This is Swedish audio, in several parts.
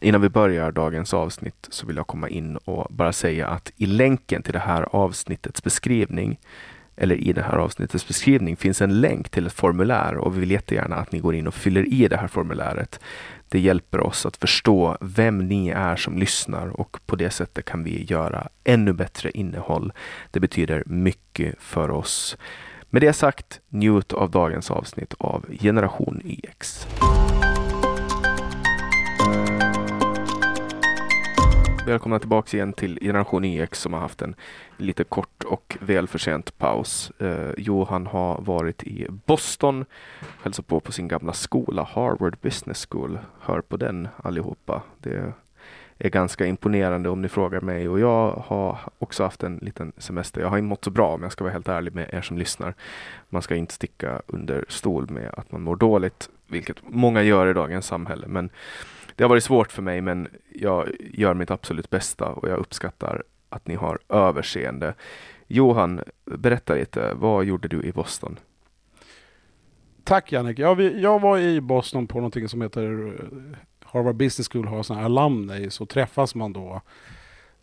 Innan vi börjar dagens avsnitt så vill jag komma in och bara säga att i länken till det här avsnittets beskrivning eller i det här avsnittets beskrivning finns en länk till ett formulär och vi vill jättegärna att ni går in och fyller i det här formuläret. Det hjälper oss att förstå vem ni är som lyssnar och på det sättet kan vi göra ännu bättre innehåll. Det betyder mycket för oss. Med det sagt, njut av dagens avsnitt av Generation YX. Välkomna tillbaka igen till Generation YX som har haft en lite kort och välförtjänt paus. Eh, Johan har varit i Boston, hälsat på på sin gamla skola, Harvard Business School. Hör på den allihopa. Det är ganska imponerande om ni frågar mig och jag har också haft en liten semester. Jag har inte mått så bra om jag ska vara helt ärlig med er som lyssnar. Man ska inte sticka under stol med att man mår dåligt, vilket många gör i dagens samhälle. Men det har varit svårt för mig, men jag gör mitt absolut bästa och jag uppskattar att ni har överseende. Johan, berätta lite. Vad gjorde du i Boston? Tack Jannik. Jag, jag var i Boston på någonting som heter eh, Harvard Business School har sådana här alumni så träffas man då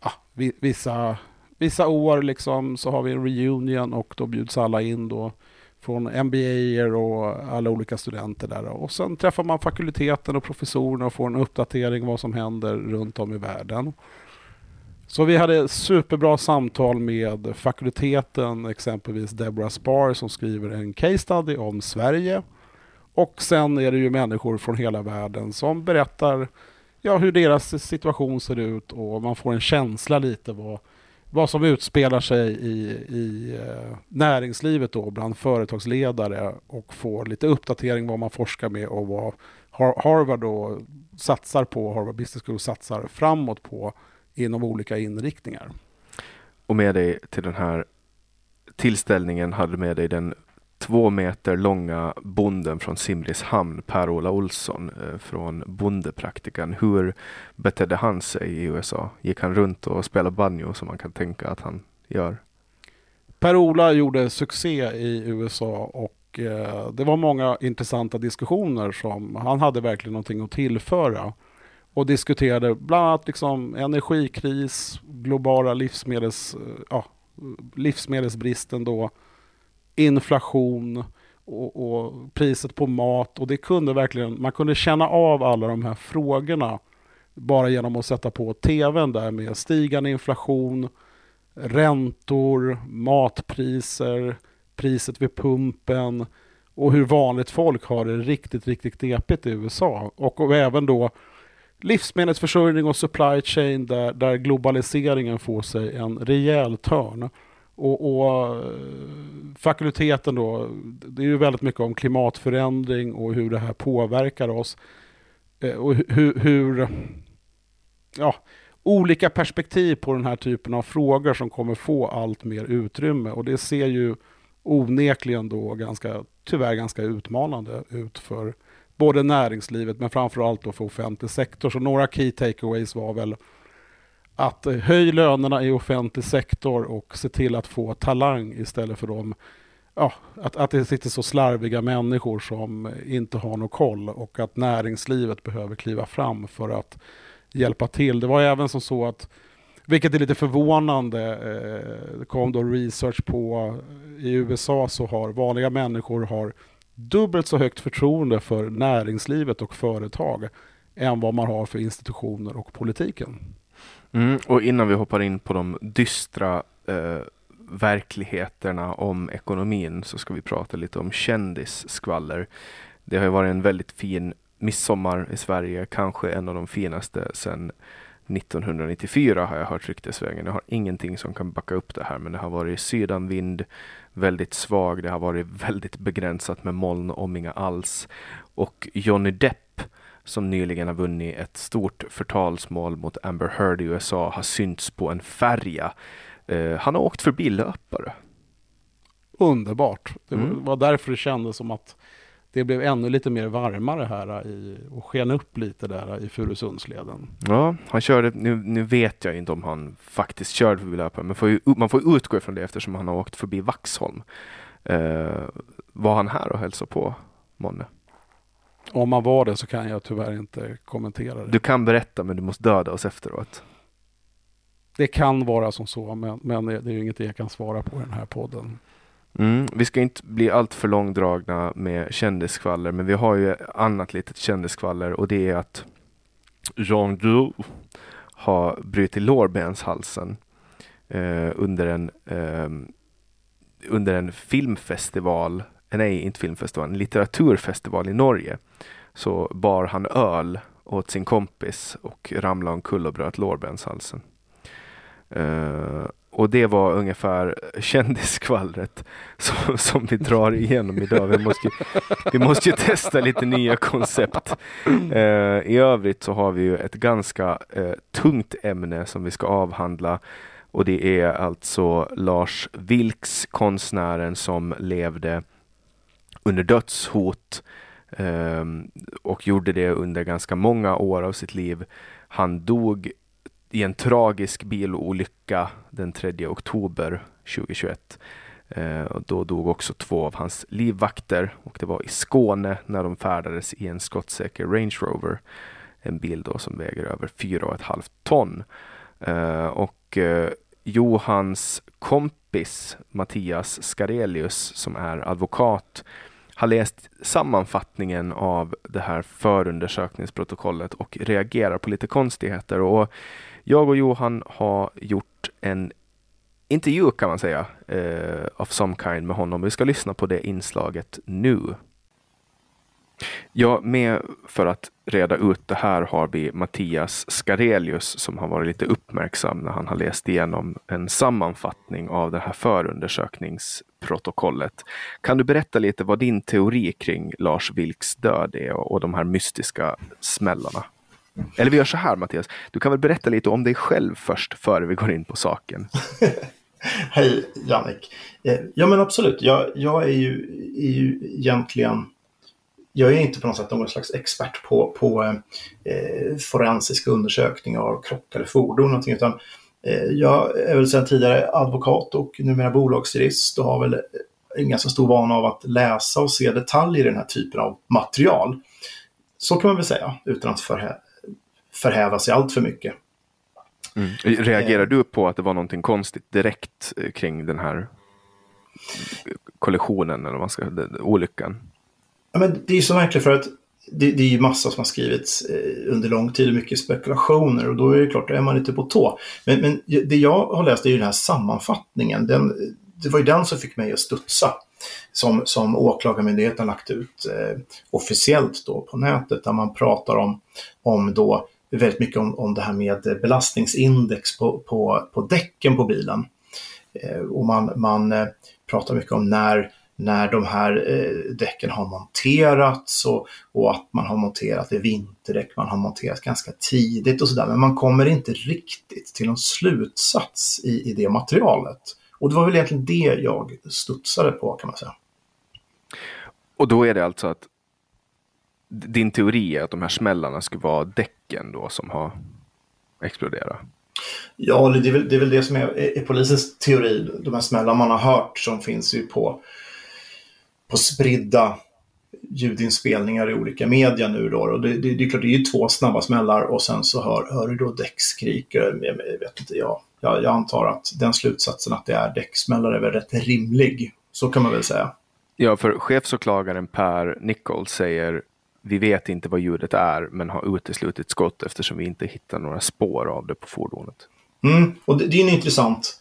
ah, ja, vissa, vissa år liksom så har vi en reunion och då bjuds alla in då från MBA och alla olika studenter där. Och sen träffar man fakulteten och professorerna och får en uppdatering vad som händer runt om i världen. Så vi hade superbra samtal med fakulteten, exempelvis Deborah Spar som skriver en case study om Sverige. Och sen är det ju människor från hela världen som berättar ja, hur deras situation ser ut och man får en känsla lite vad, vad som utspelar sig i, i eh, näringslivet då bland företagsledare och får lite uppdatering vad man forskar med och vad Harvard då satsar på, Harvard Business School satsar framåt på inom olika inriktningar. Och med dig till den här tillställningen hade du med dig den två meter långa bonden från Simrishamn, Per-Ola Olsson eh, från Bondepraktikan. Hur betedde han sig i USA? Gick han runt och spelade banjo som man kan tänka att han gör? Per-Ola gjorde succé i USA och eh, det var många intressanta diskussioner som han hade verkligen någonting att tillföra och diskuterade bland annat liksom energikris, globala livsmedels, eh, ja, livsmedelsbristen då, inflation och, och, priset på mat och det kunde verkligen, man kunde känna av alla de här frågorna bara genom att sätta på tvn där med stigande inflation, räntor, matpriser, priset vid pumpen och hur vanligt folk har det riktigt, riktigt knepigt i USA. Och, och även då livsmedelsförsörjning och supply chain där, där globaliseringen får sig en rejäl törn. Och, och, eh, fakulteten då, det är ju väldigt mycket om klimatförändring och hur det här påverkar oss. Eh, och hur, hur ja, olika perspektiv på den här typen av frågor som kommer få allt mer utrymme. Och det ser ju onekligen då ganska, tyvärr ganska utmanande ut för både näringslivet men framförallt då för offentlig sektor. Så några key takeaways var väl att höj lönerna i offentlig sektor och se till att få talang istället för de ja, att, att det sitter så slarviga människor som inte har någon koll och att näringslivet behöver kliva fram för att hjälpa till. Det var även som så att, vilket är lite förvånande, eh, det kom då research på i USA så har vanliga människor har dubbelt så högt förtroende för näringslivet och företag än vad man har för institutioner och politiken. Mm, och innan vi hoppar in på de dystra eh, verkligheterna om ekonomin så ska vi prata lite om kändisskvaller. Det har ju varit en väldigt fin midsommar i Sverige, kanske en av de finaste sedan 1994 har jag hört ryktesvägen. Jag har ingenting som kan backa upp det här, men det har varit sydanvind, väldigt svag. Det har varit väldigt begränsat med moln, om inga alls. Och Johnny Depp som nyligen har vunnit ett stort förtalsmål mot Amber Heard i USA har synts på en färja. Eh, han har åkt förbi löpare. Underbart. Det mm. var därför det kändes som att det blev ännu lite mer varmare här i, och sken upp lite där i Furusundsleden. Ja, han körde, nu, nu vet jag inte om han faktiskt körde förbi löpare, men får ju, man får utgå ifrån det eftersom han har åkt förbi Vaxholm. Eh, var han här och hälsade på, månne? Om man var det så kan jag tyvärr inte kommentera det. Du kan berätta men du måste döda oss efteråt. Det kan vara som så, men, men det, är ju inget jag kan svara på i den här podden. Mm, vi ska inte bli allt för långdragna med kändiskvaller, men vi har ju annat litet kändiskvaller och det är att Jean Du har brutit lårbenshalsen eh, under en eh, under en filmfestival, nej inte filmfestival, en litteraturfestival i Norge. Så bar han öl åt sin kompis och ramlade omkull och bröt lårbenshalsen. Uh, och det var ungefär kändisskvallret som, som vi drar igenom idag. Vi måste, ju, vi måste ju testa lite nya koncept. Uh, I övrigt så har vi ju ett ganska uh, tungt ämne som vi ska avhandla. Och det är alltså Lars Vilks, konstnären som levde under dödshot ehm, och gjorde det under ganska många år av sitt liv. Han dog i en tragisk bilolycka den 3 oktober 2021. Eh, och då dog också två av hans livvakter och det var i Skåne när de färdades i en skottsäker Range Rover. En bil då som väger över 4,5 ton. Eh, och eh, Johans kompis Mattias Skarelius som är advokat har läst sammanfattningen av det här förundersökningsprotokollet och reagerar på lite konstigheter. Och jag och Johan har gjort en intervju kan man säga, eh, uh, of some kind med honom. Vi ska lyssna på det inslaget nu. Ja, med för att reda ut det här har vi Mattias Skarelius som har varit lite uppmärksam när han har läst igenom en sammanfattning av det här förundersökningsprotokollet. Kan du berätta lite vad din teori kring Lars Vilks död är och, och de här mystiska smällarna? Eller vi gör så här Mattias, du kan väl berätta lite om dig själv först före vi går in på saken. Hej Jannik. Eh, ja men absolut, jag, jag är, ju, är ju egentligen jag är inte på något sätt någon slags expert på, på eh, forensiska undersökningar av krock eller fordon. Någonting, utan, eh, jag är väl sedan tidigare advokat och numera bolagsjurist och har väl eh, en ganska stor vana av att läsa och se detaljer i den här typen av material. Så kan man väl säga, utan att förhä förhäva sig allt för mycket. Mm. Reagerar du på att det var någonting konstigt direkt eh, kring den här eh, kollisionen eller vad man ska, olyckan? Ja, men det är så märkligt för att det, det är ju massa som har skrivits eh, under lång tid och mycket spekulationer och då är det klart, då är man lite på tå. Men, men det jag har läst är ju den här sammanfattningen. Den, det var ju den som fick mig att studsa. Som, som Åklagarmyndigheten lagt ut eh, officiellt då på nätet där man pratar om, om då väldigt mycket om, om det här med belastningsindex på, på, på däcken på bilen. Eh, och man, man eh, pratar mycket om när, när de här eh, däcken har monterats och, och att man har monterat i vinterdäck, man har monterat ganska tidigt och sådär. Men man kommer inte riktigt till någon slutsats i, i det materialet. Och det var väl egentligen det jag studsade på kan man säga. Och då är det alltså att din teori är att de här smällarna skulle vara däcken då som har exploderat? Ja, det är väl det, är väl det som är, är, polisens teori. De här smällarna man har hört som finns ju på, på spridda ljudinspelningar i olika media nu då. Och det, det, det är klart, det är ju två snabba smällar och sen så hör, hör du då däckskrik. Jag, jag vet inte, jag, jag, jag antar att den slutsatsen att det är däcksmällar är väl rätt rimlig. Så kan man väl säga. Ja, för chefsåklagaren Per Nichols säger vi vet inte vad ljudet är men har uteslutit skott eftersom vi inte hittar några spår av det på fordonet. Mm, och det, det är en intressant,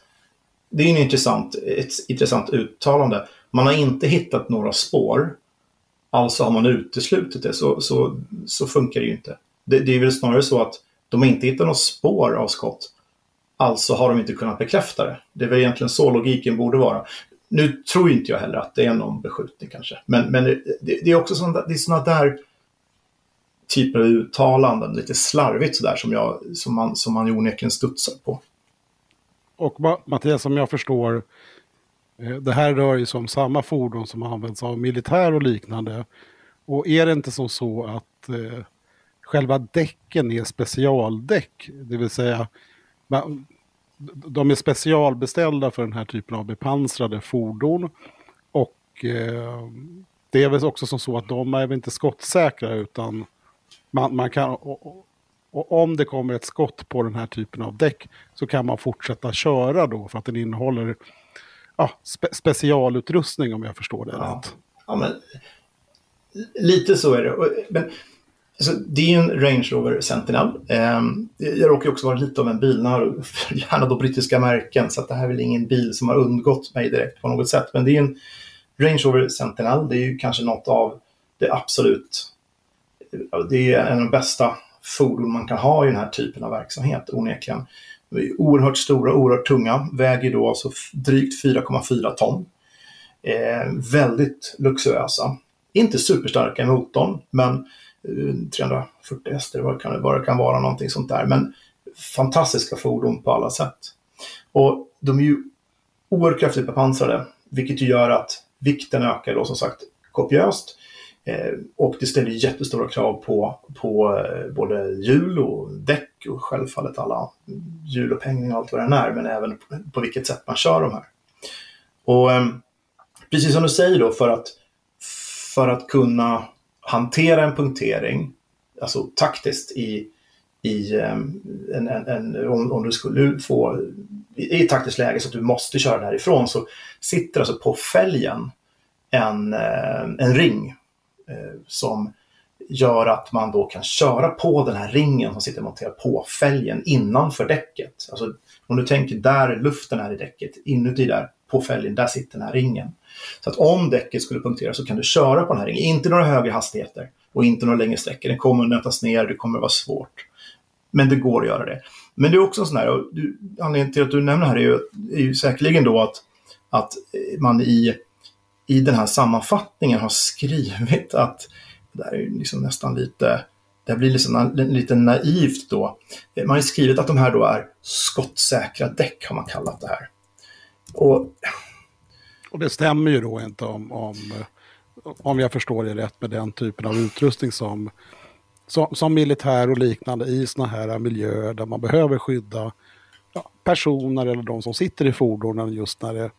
det är en intressant, ett intressant uttalande. Man har inte hittat några spår, alltså har man uteslutit det. Så, så, så funkar det ju inte. Det, det är väl snarare så att de har inte hittat några spår av skott, alltså har de inte kunnat bekräfta det. Det är väl egentligen så logiken borde vara. Nu tror inte jag heller att det är någon beskjutning kanske. Men, men det, det är också sådana, det är sådana där typer av uttalanden, lite slarvigt sådär som, jag, som, man, som man onekligen studsar på. Och Mattias, som jag förstår, Eh, det här rör ju sig om samma fordon som används av militär och liknande. Och är det inte som så att eh, själva däcken är specialdäck, det vill säga de är specialbeställda för den här typen av bepansrade fordon. Och eh, det är väl också som så att de är väl inte skottsäkra utan man, man kan, och, och om det kommer ett skott på den här typen av däck så kan man fortsätta köra då för att den innehåller ja, spe, specialutrustning om jag förstår det Ja. rätt. Ja, men, lite så är det. Men, alltså, det är ju en Range Rover Sentinel. Um, jag råkar också vara lite av en bil, den har gärna då brittiska märken, så det här är väl ingen bil som har undgått mig direkt på något sätt. Men det är en Range Rover Sentinel, det är ju kanske något av det absolut, det är en av de bästa fordon man kan ha i den här typen av verksamhet, onekligen. De är oerhört stora, oerhört tunga, väger då alltså drygt 4,4 ton. Eh, väldigt luxuösa. Inte superstarka i motorn, men eh, 340 hästar, vad kan det, vad det kan vara, någonting sånt där. Men fantastiska fordon på alla sätt. Och de är ju oerhört kraftigt bepansrade, vilket ju gör att vikten ökar då som sagt kopiöst. Eh, och det ställer jättestora krav på, på eh, både hjul och däck och självfallet alla hjul och allt vad det är, men även på, på vilket sätt man kör de här. Och eh, precis som du säger då, för att, för att kunna hantera en punktering, alltså taktiskt i, i ehm, en, en, en, om, om du skulle få i i ett taktiskt läge så att du måste köra därifrån så sitter alltså på fälgen en, ehm, en ring eh, som gör att man då kan köra på den här ringen som sitter monterad på fälgen innanför däcket. Alltså om du tänker där luften är i däcket, inuti där på fälgen, där sitter den här ringen. Så att om däcket skulle punktera så kan du köra på den här ringen. Inte några högre hastigheter och inte några längre sträckor. Den kommer att nötas ner, det kommer att vara svårt. Men det går att göra det. Men det är också en sån här, och du, anledningen till att du nämner det här är ju, är ju säkerligen då att, att man i, i den här sammanfattningen har skrivit att, det här är liksom nästan lite, det blir liksom lite naivt då. Man har skrivit att de här då är skottsäkra däck har man kallat det här. Och Och det stämmer ju då inte om, om, om jag förstår det rätt med den typen av utrustning som, som, som militär och liknande i sådana här miljöer där man behöver skydda ja, personer eller de som sitter i fordonen just när det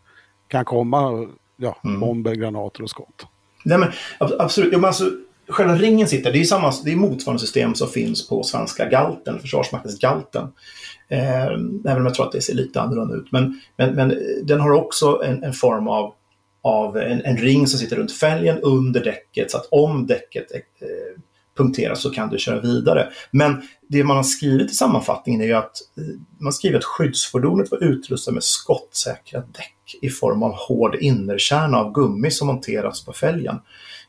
kan komma ja, Mm. bomber, granater och skott. Nej, men, ab- absolut. Ja, men alltså, själva ringen sitter, det är, samma, det är motsvarande system som finns på svenska Galten, Försvarsmaktens Galten. Eh, även om jag tror att det ser lite annorlunda ut. Men, men, men den har också en, en form av, av en, en ring som sitter runt fälgen under däcket. Så att om däcket eh, punkteras så kan du köra vidare. Men det man har skrivit i sammanfattningen är ju att eh, man skriver att skyddsfordonet var utrustat med skottsäkra däck i form av hård innerkärna av gummi som monterats på fälgen.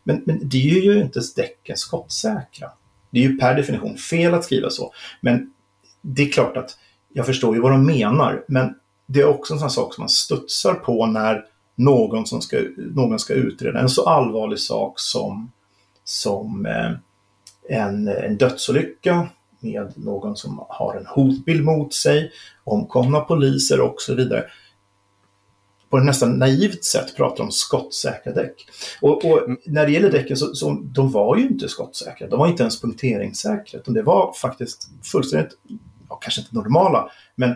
Men, men det är ju inte däcken skottsäkra. Det är ju per definition fel att skriva så. Men det är klart att jag förstår ju vad de menar, men det är också en sån sak som man studsar på när någon, som ska, någon ska utreda en så allvarlig sak som, som eh, en, en dödsolycka med någon som har en hotbild mot sig, omkomna poliser och så vidare. På ett nästan naivt sätt pratar om skottsäkra däck. Och, och när det gäller däcken så, så de var ju inte skottsäkra. De var inte ens punkteringssäkra. Utan det var faktiskt fullständigt, ja, kanske inte normala, men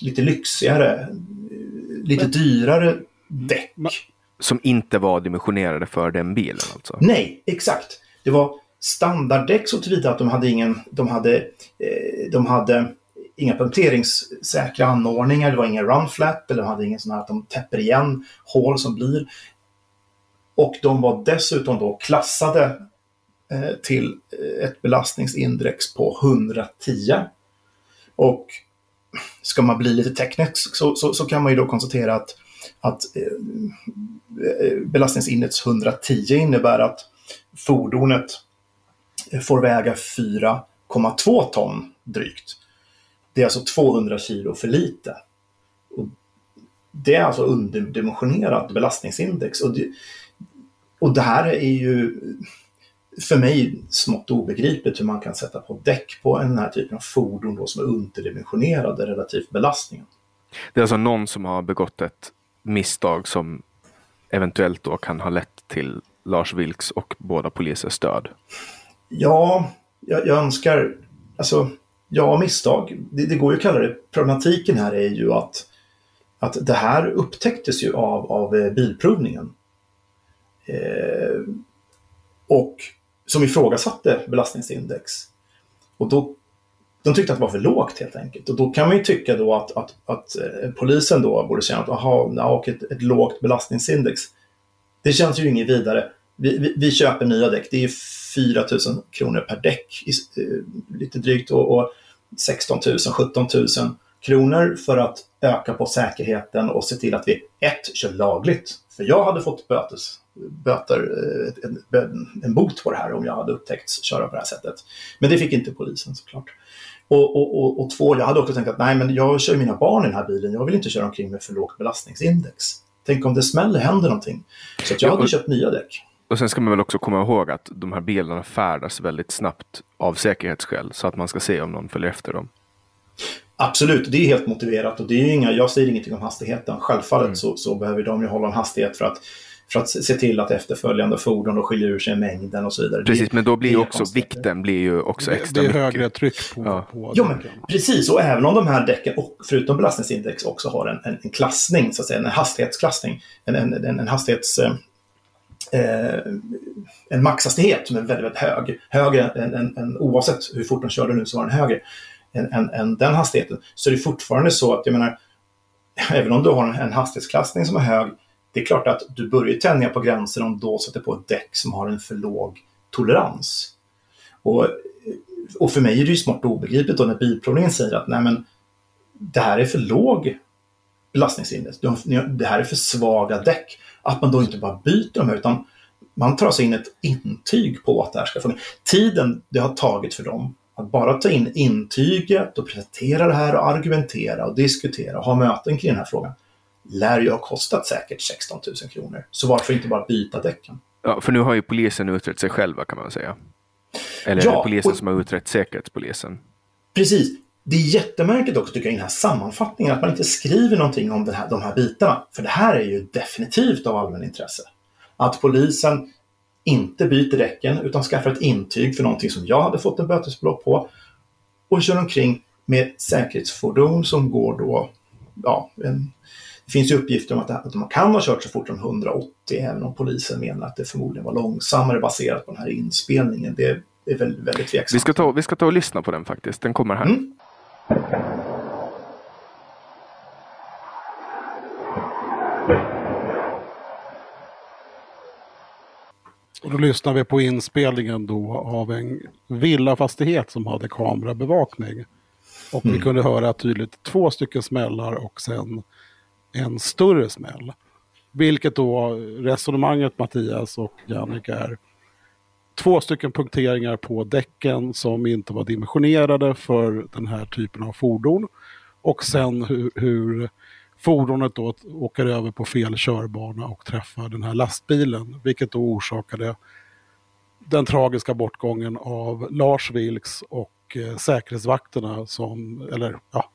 lite lyxigare, lite Men- dyrare däck. Som inte var dimensionerade för den bilen alltså. Nej, exakt. Det var standarddäck så tillvida att de hade ingen, de hade, eh, de hade inga punkteringssäkra anordningar, det var ingen runflap eller de hade ingen sån här att de täpper igen hål som blir. Och de var dessutom då klassade eh, till eh, ett belastningsindex på 110. Och ska man bli lite teknisk så, så, så kan man ju då konstatera att, att eh, eh belastningsindex 110 innebär att fordonet eh, får väga 4,2 ton drygt. Det är alltså 200 kilo för lite. Och det är alltså underdimensionerat belastningsindex. Och det, och det här är ju för mig smått obegripligt hur man kan sätta på däck på den här typen av fordon då som är underdimensionerade relativt belastningen. Det är alltså någon som har begått ett misstag som eventuellt då kan ha lett till Lars Vilks och båda polisers död. Ja, jag, jag önskar, alltså, ja, misstag. Det, det går ju att kalla det. Problematiken här är ju att, att det här upptäcktes ju av, av eh, bilprovningen. Eh, och som ifrågasatte belastningsindex. Och då, de tyckte att det var för lågt helt enkelt. Och då kan man ju tycka då att, att, att eh, polisen då borde känna att aha, och ett, ett lågt belastningsindex, det känns ju inget vidare. Vi, vi, vi köper nya däck, det är 4 000 kronor per däck, eh, lite drygt, och, och 16 000, 17 000 kronor för att öka på säkerheten och se till att vi ett, kör lagligt. För jag hade fått bötes, böter, eh, en, en bot på det här om jag hade upptäckts köra på det här sättet. Men det fick inte polisen såklart. Och, och, och, och två, jag hade också tänkt att nej, men jag kör mina barn i den här bilen, jag vill inte köra omkring med för lågt belastningsindex. Tänk om det smäller, händer någonting. Så jag hade köpt nya däck. Och sen ska man väl också komma ihåg att de här bilarna färdas väldigt snabbt av säkerhetsskäl så att man ska se om någon följer efter dem. Absolut, det är helt motiverat och det är inga, jag säger ingenting om hastigheten. Självfallet mm. så, så, behöver de ju hålla en hastighet för att, för att se till att efterföljande fordon skiljer ur sig mängden och så vidare. Precis, men då blir ju också vikten blir ju också extra Det är mycket. högre tryck på, ja. på jo, men, Precis, och även om de här däcken, och förutom belastningsindex, också har en, en, en klassning, så att säga, en hastighetsklassning, en, en, en, en hastighets... Eh, en maxhastighet som är väldigt, väldigt hög. Högre än, än, än oavsett hur fort de körde nu så var den högre än, än, än den hastigheten. Så det är fortfarande så att, jag menar, även om du har en, en hastighetsklassning som är hög, det är klart att du börjar tänja på gränser om du då sätter på ett däck som har en för låg tolerans. Och, och för mig är det ju smart och obegripligt då när Bilprovningen säger att nej men, det här är för låg belastningsindex. Det här är för svaga däck. Att man då inte bara byter dem utan man tar alltså in ett intyg på att det här ska fungera. Tiden det har tagit för dem att bara ta in intyget och presentera det här och argumentera och diskutera och ha möten kring den här frågan lär ju ha kostat säkert 16 000 kronor. Så varför inte bara byta däcken? Ja, för nu har ju polisen utrett sig själva kan man säga. Eller ja, polisen och... som har utrett säkerhetspolisen? Precis. Det är jättemärkligt också tycker jag i den här sammanfattningen att man inte skriver någonting om här, de här bitarna. För det här är ju definitivt av allmänintresse. Att polisen inte byter däcken utan skaffar ett intyg för någonting som jag hade fått en bötesbelopp på och kör omkring med säkerhetsfordon som går då, ja, en, det finns ju uppgifter om att, att man kan ha kört så fort som 180 även om polisen menar att det förmodligen var långsammare baserat på den här inspelningen. Det är väldigt, väldigt tveksamt. Vi ska, ta, vi ska ta och lyssna på den faktiskt, den kommer här. Mm. Och då lyssnar vi på inspelningen då av en villafastighet som hade kamerabevakning. Och mm. vi kunde höra tydligt två stycken smällar och sen en större smäll. Vilket då resonemanget Mattias och Jannik är två stycken punkteringar på däcken som inte var dimensionerade för den här typen av fordon. Och sen hur, hur fordonet då åker över på fel körbana och träffar den här lastbilen, vilket då orsakade den tragiska bortgången av Lars Vilks och eh, säkerhetsvakterna som, eller ja,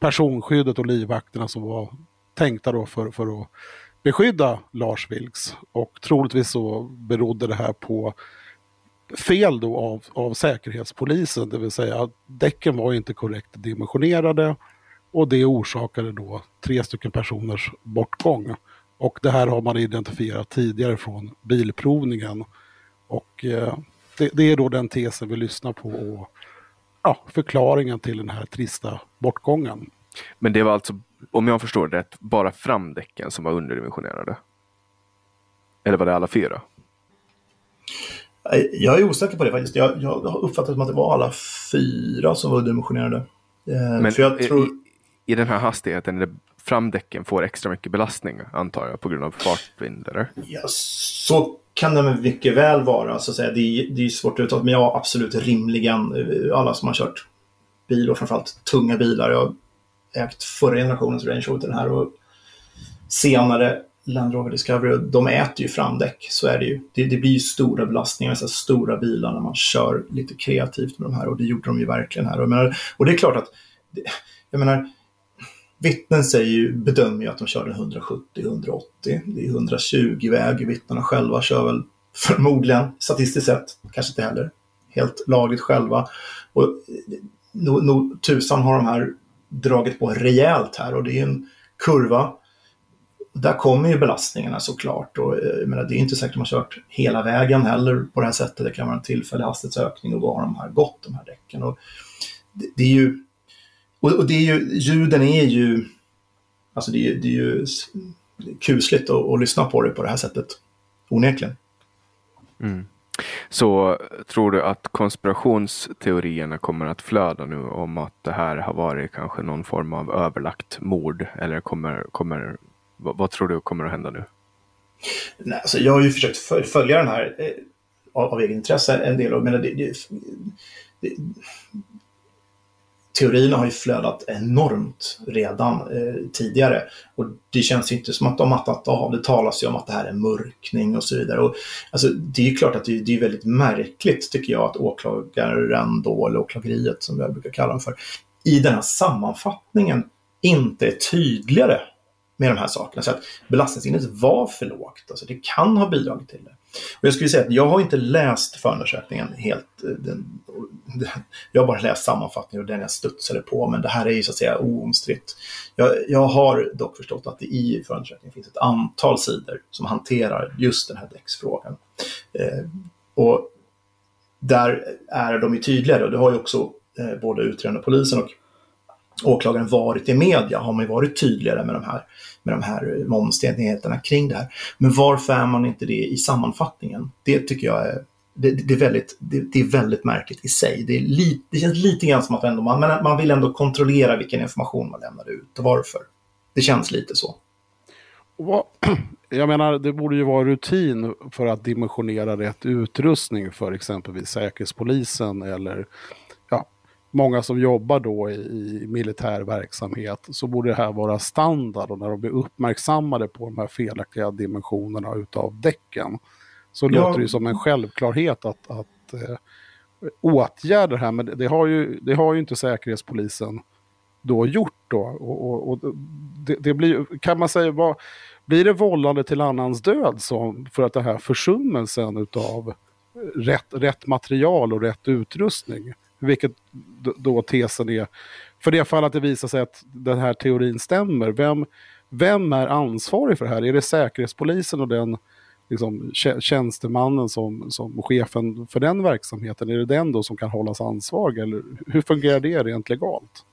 personskyddet och livvakterna som var tänkta då för, för att beskydda Lars Vilks. Och troligtvis så berodde det här på fel då av, av säkerhetspolisen, det vill säga att däcken var inte korrekt dimensionerade och det orsakade då tre stycken personers bortgång. Och det här har man identifierat tidigare från bilprovningen. Och eh, det, det, är då den tesen vi lyssnar på och ja, förklaringen till den här trista bortgången. Men det var alltså, om jag förstår det rätt, bara framdäcken som var underdimensionerade? Eller var det alla fyra? Jag är osäker på det faktiskt. Jag, jag har uppfattat att det var alla fyra som var underdimensionerade. Eh, Men för jag tror i den här hastigheten där framdäcken får extra mycket belastning antar jag på grund av fartvind? Eller? Ja, så kan det mycket väl vara. Så att säga. Det, är, det är svårt att uttala men ja, absolut rimligen. Eh, alla som har kört bil och framförallt tunga bilar. Jag har ägt förra generationens Range Rover den här och senare Land Rover Discovery, de äter ju framdäck, så är det ju. Det, det blir ju stora belastningar, så stora bilar när man kör lite kreativt med de här och det gjorde de ju verkligen här. Och, menar, och det är klart att, jag menar, Vittnen säger ju, bedömer ju att de körde 170-180. Det är 120 väg. Vittnena själva kör väl förmodligen, statistiskt sett, kanske inte heller helt lagligt själva. Och nog no, tusan har de här dragit på rejält här och det är en kurva där kommer ju belastningarna såklart. Och, eh, jag menar, det är inte säkert att man kört hela vägen heller på det här sättet. Det kan vara en tillfällig hastighetsökning och då har de här gått, de här däcken. Och det, det är ju, och, det är ju, ljuden är ju, alltså det är, det är ju kusligt att, att lyssna på det på det här sättet. Onekligen. Mm. Så tror du att konspirationsteorierna kommer att flöda nu om att det här har varit kanske någon form av överlagt mord? Eller kommer, kommer, vad, vad tror du kommer att hända nu? Nej, alltså jag har ju försökt följa den här eh, av, av egen intresse en del. Och, men det, det, det, teorierna har ju flödat enormt redan eh, tidigare. Och det känns inte som att de mattat av. Det talas ju om att det här är mörkning och så vidare. Och, alltså, det är ju klart att det, det är väldigt märkligt tycker jag att åklagaren då, eller åklageriet som jag brukar kalla dem för, i den här sammanfattningen inte är tydligare med de här sakerna. Så att belastningsindex var för lågt. Alltså det kan ha bidragit till det. Och jag skulle säga att jag har inte läst förundersökningen helt. Den, den, jag har bara läst sammanfattningen och den jag studsade på, men det här är ju så att säga oomstritt. Jag, jag har dock förstått att det i förundersökningen finns ett antal sidor som hanterar just den här däcksfrågan. Eh, och där är de ju tydligare och det har ju också eh, både utredande polisen och åklagaren varit i media har man ju varit tydligare med de här, med de här omständigheterna kring det här. Men varför är man inte det i sammanfattningen? Det tycker jag är, det, det är, väldigt, det, det, är väldigt märkligt i sig. Det, är li, det känns lite grann som att ändå man, man vill ändå kontrollera vilken information man lämnar ut och varför. Det känns lite så. Jag menar, det borde ju vara rutin för att dimensionera rätt utrustning för exempelvis Säkerhetspolisen eller många som jobbar då i, i, militär verksamhet så borde det här vara standard och när de blir uppmärksammade på de här felaktiga dimensionerna utav däcken så ja. låter det som en självklarhet att, att eh, åtgärda det här men det har, ju, det har ju inte Säkerhetspolisen då gjort då. Och, och, och det, det, blir, kan man säga, vad, blir det vållande till annans död som, för att det här försummelsen utav rätt, rätt material och rätt utrustning? Vilket då tesen är. För det fall att det visar sig att den här teorin stämmer, vem, vem är ansvarig för det här? Är det Säkerhetspolisen och den liksom, tjänstemannen som, som chefen för den verksamheten? Är det den då som kan hållas ansvarig? Eller hur fungerar det rent legalt?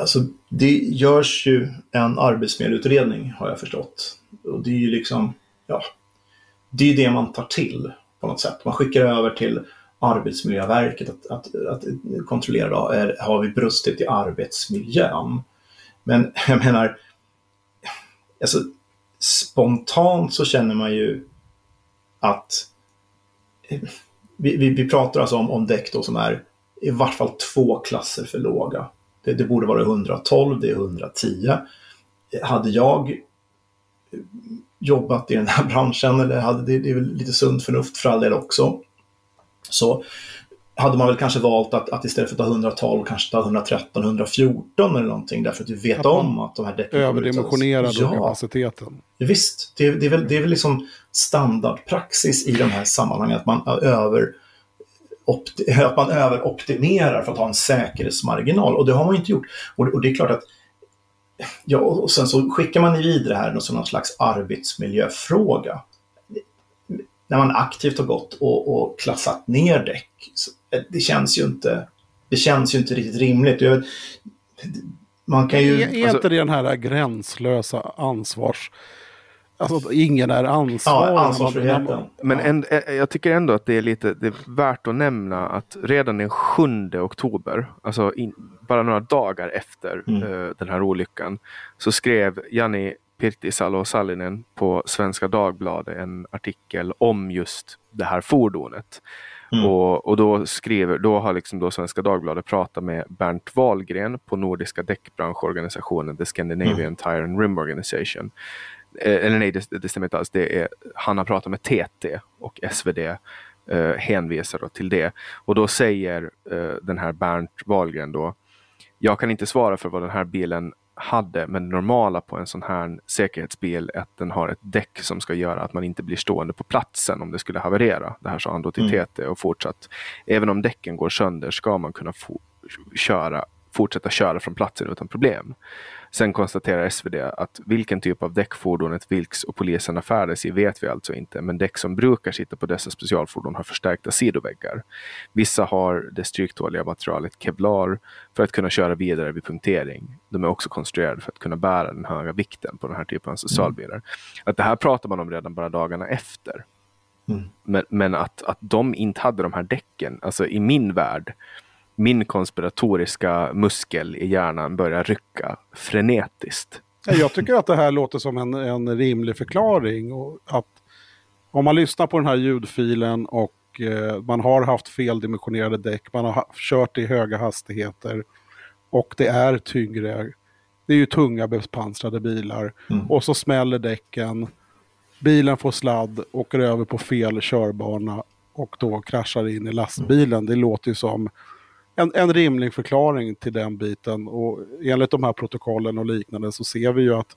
Alltså, det görs ju en arbetsmiljöutredning har jag förstått. Och det är ju liksom, ja, det är det man tar till på något sätt. Man skickar över till Arbetsmiljöverket att, att, att kontrollera då, är, har vi brustit i arbetsmiljön? Men jag menar, alltså, spontant så känner man ju att eh, vi, vi, vi pratar alltså om, om däck då som är i vart fall två klasser för låga. Det, det borde vara 112, det är 110. Hade jag jobbat i den här branschen, eller hade det, det är väl lite sunt förnuft för all del också, så hade man väl kanske valt att, att istället för att ta 112 kanske ta 113, 114 eller någonting därför att vi vet att om att de här däcken Överdimensionerade ja. kapaciteten. Visst, det, det, är väl, det är väl liksom standardpraxis i de här sammanhangen att man över att man överoptimerar för att ha en säkerhetsmarginal och det har man inte gjort. Och, och det är klart att Ja, och sen så skickar man vidare här som någon slags arbetsmiljöfråga när man aktivt har gått och, och klassat ner däck. Eh, det känns ju inte, det känns ju inte riktigt rimligt. Jag, man kan ju... Är, är alltså, inte det den här gränslösa ansvars... Alltså ingen är ansvarig. Ja, ansvarsfriheten. Men en, eh, jag tycker ändå att det är lite det är värt att nämna att redan den 7 oktober, alltså in, bara några dagar efter mm. uh, den här olyckan, så skrev Janni Pirtisalo Sallinen på Svenska Dagbladet en artikel om just det här fordonet. Mm. Och, och då skriver, då har liksom då Svenska Dagbladet pratat med Bernt Wahlgren på Nordiska däckbranschorganisationen The Scandinavian mm. Tire and Rim Organization. Eh, eller nej, det, det stämmer inte alls. Det är, han har pratat med TT och SvD eh, hänvisar till det. Och då säger eh, den här Bernt Wahlgren då jag kan inte svara för vad den här bilen hade, men det normala på en sån här säkerhetsbil att den har ett däck som ska göra att man inte blir stående på platsen om det skulle haverera. Det här sa han då till mm. TT och fortsatt. Även om däcken går sönder ska man kunna få, köra fortsätta köra från platsen utan problem. Sen konstaterar SvD att vilken typ av däck fordonet Vilks och poliserna färdas i vet vi alltså inte, men däck som brukar sitta på dessa specialfordon har förstärkta sidoväggar. Vissa har det stryktåliga materialet Kevlar för att kunna köra vidare vid punktering. De är också konstruerade för att kunna bära den höga vikten på den här typen av specialbilar. Att det här pratar man om redan bara dagarna efter. Mm. Men, men, att, att de inte hade de här däcken, alltså i min värld, min konspiratoriska muskel i hjärnan börjar rycka frenetiskt. Jag tycker att det här låter som en, en rimlig förklaring. Och att om man lyssnar på den här ljudfilen och eh, man har haft feldimensionerade däck, man har kört i höga hastigheter och det är tyngre. Det är ju tunga bepansrade bilar mm. och så smäller däcken. Bilen får sladd, åker över på fel körbana och då kraschar in i lastbilen. Mm. Det låter ju som en, en rimlig förklaring till den biten. Och enligt de här protokollen och liknande så ser vi ju att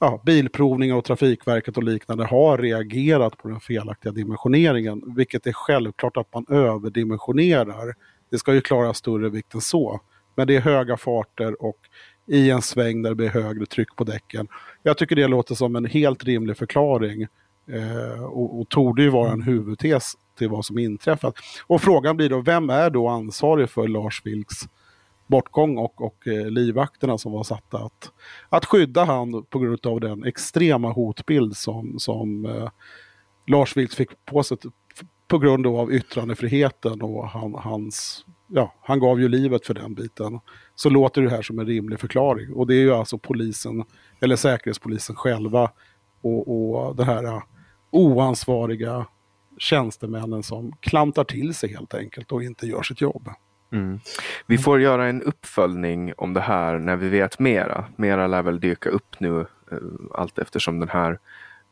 ja, Bilprovningen och Trafikverket och liknande har reagerat på den felaktiga dimensioneringen. Vilket är självklart att man överdimensionerar. Det ska ju klara större vikt än så. Men det är höga farter och i en sväng där det blir högre tryck på däcken. Jag tycker det låter som en helt rimlig förklaring. Eh, och, och torde ju vara en huvudtes till vad som inträffat. Och frågan blir då, vem är då ansvarig för Lars Vilks bortgång och, och eh, livvakterna som var satta att, att skydda han på grund av den extrema hotbild som, som eh, Lars Vilks fick på sig på grund av yttrandefriheten och han, hans, ja, han gav ju livet för den biten. Så låter det här som en rimlig förklaring. Och det är ju alltså polisen, eller säkerhetspolisen själva och, och det här oansvariga tjänstemännen som klantar till sig helt enkelt och inte gör sitt jobb. Mm. Vi får göra en uppföljning om det här när vi vet mera. Mera lär väl dyka upp nu eh, allt eftersom den här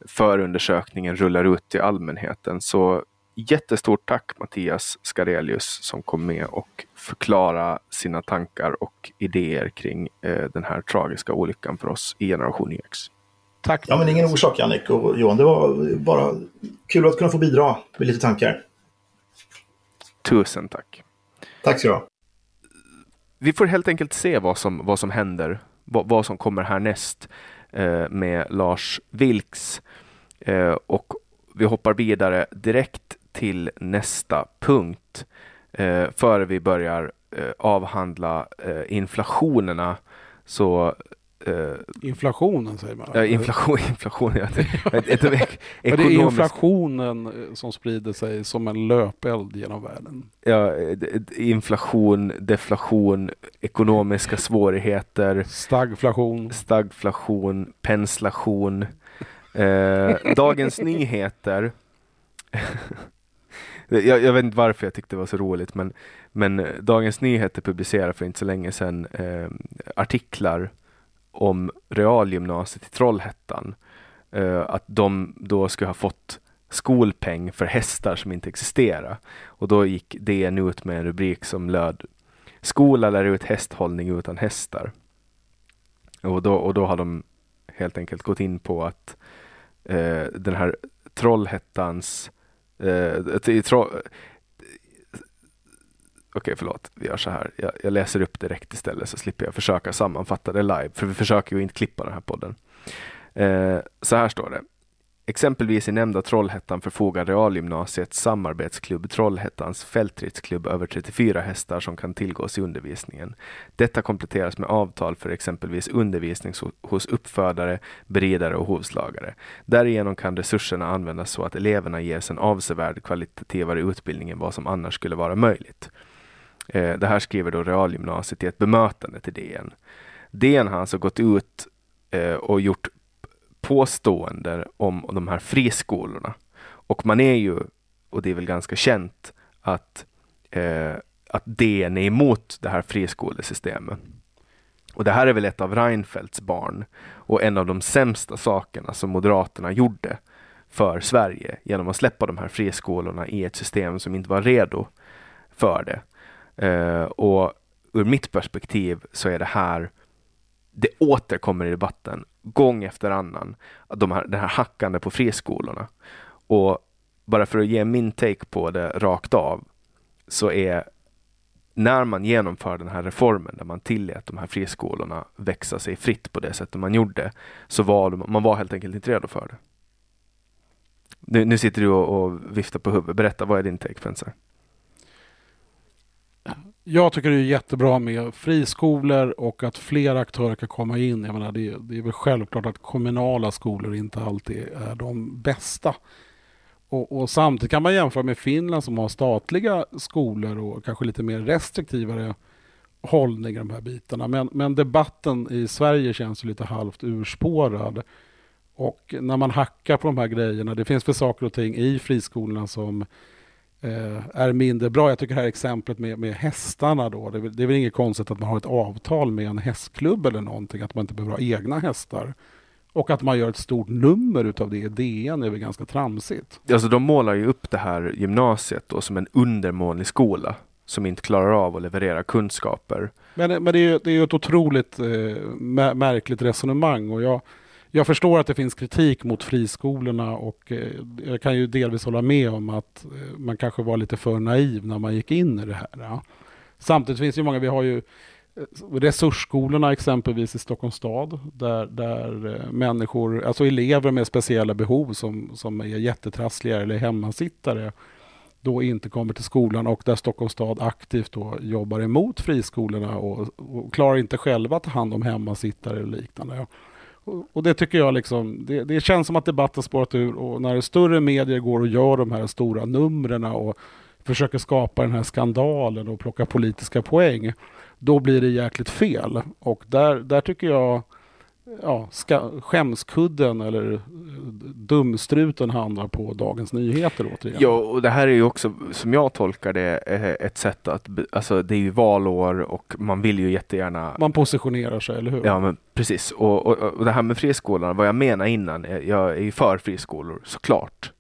förundersökningen rullar ut till allmänheten. Så jättestort tack Mattias Skarelius som kom med och förklara sina tankar och idéer kring eh, den här tragiska olyckan för oss i Generation YX. Tack. Ja, men ingen orsak Jannik och Johan. Det var bara kul att kunna få bidra med lite tankar. Tusen tack. Tack så du ha. Vi får helt enkelt se vad som, vad som händer, vad, vad som kommer härnäst eh, med Lars Vilks. Eh, och vi hoppar vidare direkt till nästa punkt eh, före vi börjar eh, avhandla eh, inflationerna så Uh, inflationen säger man? Ja, inflation, inflation ja. det, ett, ett, det är inflationen eh, som sprider sig som en löpeld genom världen. Ja, inflation, deflation, ekonomiska svårigheter. Stagflation. Stagflation, penslation. Eh, Dagens Nyheter. jag, jag, vet inte varför jag tyckte det var så roligt, men, men Dagens Nyheter publicerade för inte så länge sedan eh, artiklar om realgymnasiet i Trollhättan. Uh, att de då skulle ha fått skolpeng för hästar som inte existerar. Och då gick DN ut med en rubrik som löd Skola lär ut hästhållning utan hästar. Och då, och då har de helt enkelt gått in på att uh, den här Trollhättans uh, tro Okej, förlåt. Vi gör så här. Jag, jag, läser upp direkt istället så slipper jag försöka sammanfatta det live. För vi försöker ju inte klippa den här podden. Eh, så här står det. Exempelvis i nämnda Trollhättan förfogar Realgymnasiets samarbetsklubb Trollhättans fältridsklubb över 34 hästar som kan tillgås i undervisningen. Detta kompletteras med avtal för exempelvis undervisning hos uppfödare, beridare och hovslagare. Därigenom kan resurserna användas så att eleverna ges en avsevärd kvalitativare utbildning än vad som annars skulle vara möjligt. Eh, det här skriver då Realgymnasiet i ett bemötande till DN. DN har alltså gått ut eh, och gjort påståenden om de här friskolorna. Och man är ju, och det är väl ganska känt, att, eh, att DN är emot det här friskolesystemet. Och det här är väl ett av Reinfeldts barn och en av de sämsta sakerna som Moderaterna gjorde för Sverige genom att släppa de här friskolorna i ett system som inte var redo för det. Eh, och ur mitt perspektiv så är det här, det återkommer i debatten gång efter annan, de här, det här hackande på friskolorna. Och bara för att ge min take på det rakt av, så är när man genomför den här reformen där man tillät de här friskolorna växa sig fritt på det sättet man gjorde så var man var helt enkelt inte redo för det. Nu, nu sitter du och, och, viftar på huvudet. Berätta, vad är din take Spencer? Jag tycker det är jättebra med friskolor och att fler aktörer kan komma in. Jag menar, det, det är väl självklart att kommunala skolor inte alltid är de bästa. Och, och, samtidigt kan man jämföra med Finland som har statliga skolor och kanske lite mer restriktivare hållning i de här bitarna. Men, men debatten i Sverige känns lite halvt urspårad. Och när man hackar på de här grejerna, det finns väl saker och ting i friskolorna som är mindre bra. Jag tycker det här exemplet med, med hästarna då, det är, det är väl inget konstigt att man har ett avtal med en hästklubb eller någonting, att man inte behöver ha egna hästar. Och att man gör ett stort nummer utav det i DN är väl ganska tramsigt. Alltså de målar ju upp det här gymnasiet då som en undermålig skola som inte klarar av att leverera kunskaper. Men, men det är ju det är ett otroligt eh, märkligt resonemang och jag, jag förstår att det finns kritik mot friskolorna och eh, jag kan ju delvis hålla med om att eh, man kanske var lite för naiv när man gick in i det här. Ja. Samtidigt finns det ju många, vi har ju eh, resursskolorna exempelvis i Stockholms stad där, där människor, alltså elever med speciella behov som, som är jättetrassliga eller hemmasittare då inte kommer till skolan och där Stockholms stad aktivt då jobbar emot friskolorna och, och klarar inte själva att ta hand om hemmasittare och liknande. Och, det tycker jag liksom, det, det känns som att debatten spårat ur och när större medier går och gör de här stora numren och försöker skapa den här skandalen och plocka politiska poäng då blir det jäkligt fel. Och där, där tycker jag ja, ska, skämskudden eller eh, dumstruten handlar på Dagens Nyheter återigen. Ja, och det här är ju också, som jag tolkar det, eh, ett sätt att, alltså det är ju valår och man vill ju jättegärna... Man positionerar sig, eller hur? Ja, men precis. Och, och, och det här med friskolorna, vad jag menar innan, jag är ju för friskolor såklart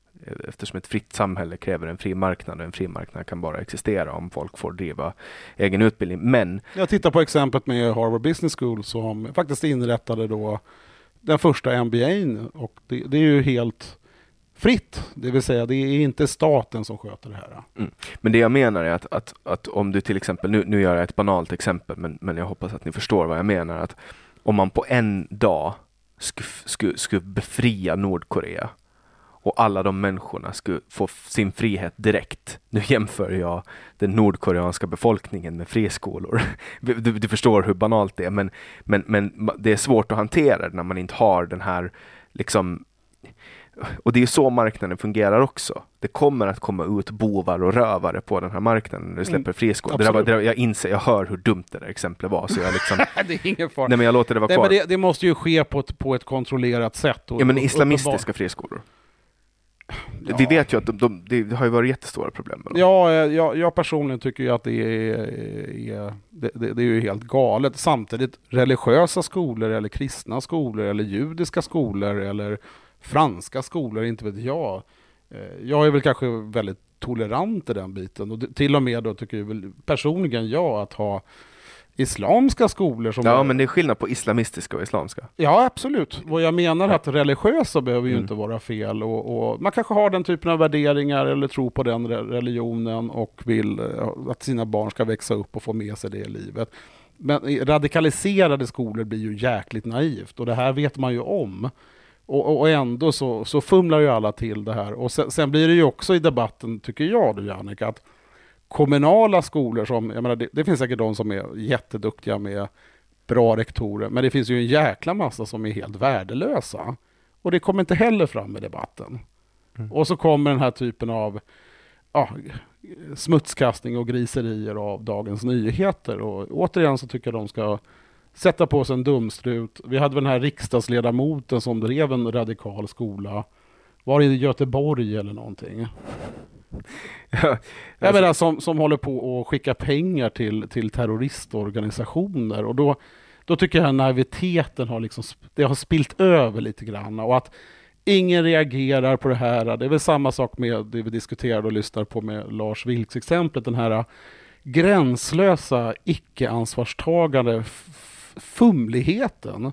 eftersom ett fritt samhälle kräver en fri marknad och en fri marknad kan bara existera om folk får driva egen utbildning. Men jag tittar på exemplet med Harvard Business School som faktiskt inrättade då den första MBA och det, det är ju helt fritt, det vill säga det är inte staten som sköter det här. Mm. Men det jag menar är att, att, att om du till exempel, nu, nu gör jag ett banalt exempel, men, men jag hoppas att ni förstår vad jag menar, att om man på en dag skulle, skulle, skulle befria Nordkorea och alla de människorna skulle få sin frihet direkt. Nu jämför jag den nordkoreanska befolkningen med friskolor. Du, du förstår hur banalt det är, men, men, men det är svårt att hantera när man inte har den här liksom och det är så marknaden fungerar också. Det kommer att komma ut bovar och rövare på den här marknaden när du mm, släpper friskolor. Mm, det där, jag inser, jag hör hur dumt det där exemplet var. Så jag liksom, det är ingen fara. Nej men jag låter det vara kvar. Nej, men det, det, måste ju ske på ett, på ett kontrollerat sätt. Och, ja men islamistiska friskolor. Ja. Vi vet ju att de, de, det har ju varit jättestora problem med dem. Ja, eh, jag, jag personligen tycker ju att det är, är det, det, det, är ju helt galet. Samtidigt, religiösa skolor eller kristna skolor eller judiska skolor eller franska skolor, inte vet jag. Eh, jag är väl kanske väldigt tolerant i den biten och till och med då tycker jag väl personligen jag att ha islamska skolor. Som ja, är... men det är skillnad på islamistiska och islamska. Ja, absolut. Och jag menar att religiösa behöver ju mm. inte vara fel. Och, och, man kanske har den typen av värderingar eller tror på den religionen och vill eh, att sina barn ska växa upp och få med sig det i livet. Men radikaliserade skolor blir ju jäkligt naivt och det här vet man ju om. Och, och ändå så, så fumlar ju alla till det här. Och sen, sen blir det ju också i debatten, tycker jag, Jannica, att kommunala skolor som, jag menar, det, det, finns säkert de som är jätteduktiga med bra rektorer, men det finns ju en jäkla massa som är helt värdelösa. Och det kommer inte heller fram i debatten. Mm. Och så kommer den här typen av ja, smutskastning och griserier av Dagens Nyheter. Och återigen så tycker jag de ska sätta på sig en dumstrut. Vi hade väl den här riksdagsledamoten som drev en radikal skola. Var det i Göteborg eller någonting? Alltså- jag menar som, som håller på att skicka pengar till, till terroristorganisationer och då, då tycker jag att naiviteten har, liksom, det har spilt över lite grann och att ingen reagerar på det här. Det är väl samma sak med det vi diskuterade och lyssnar på med Lars Vilks exemplet, den här äh, gränslösa icke-ansvarstagande fumligheten.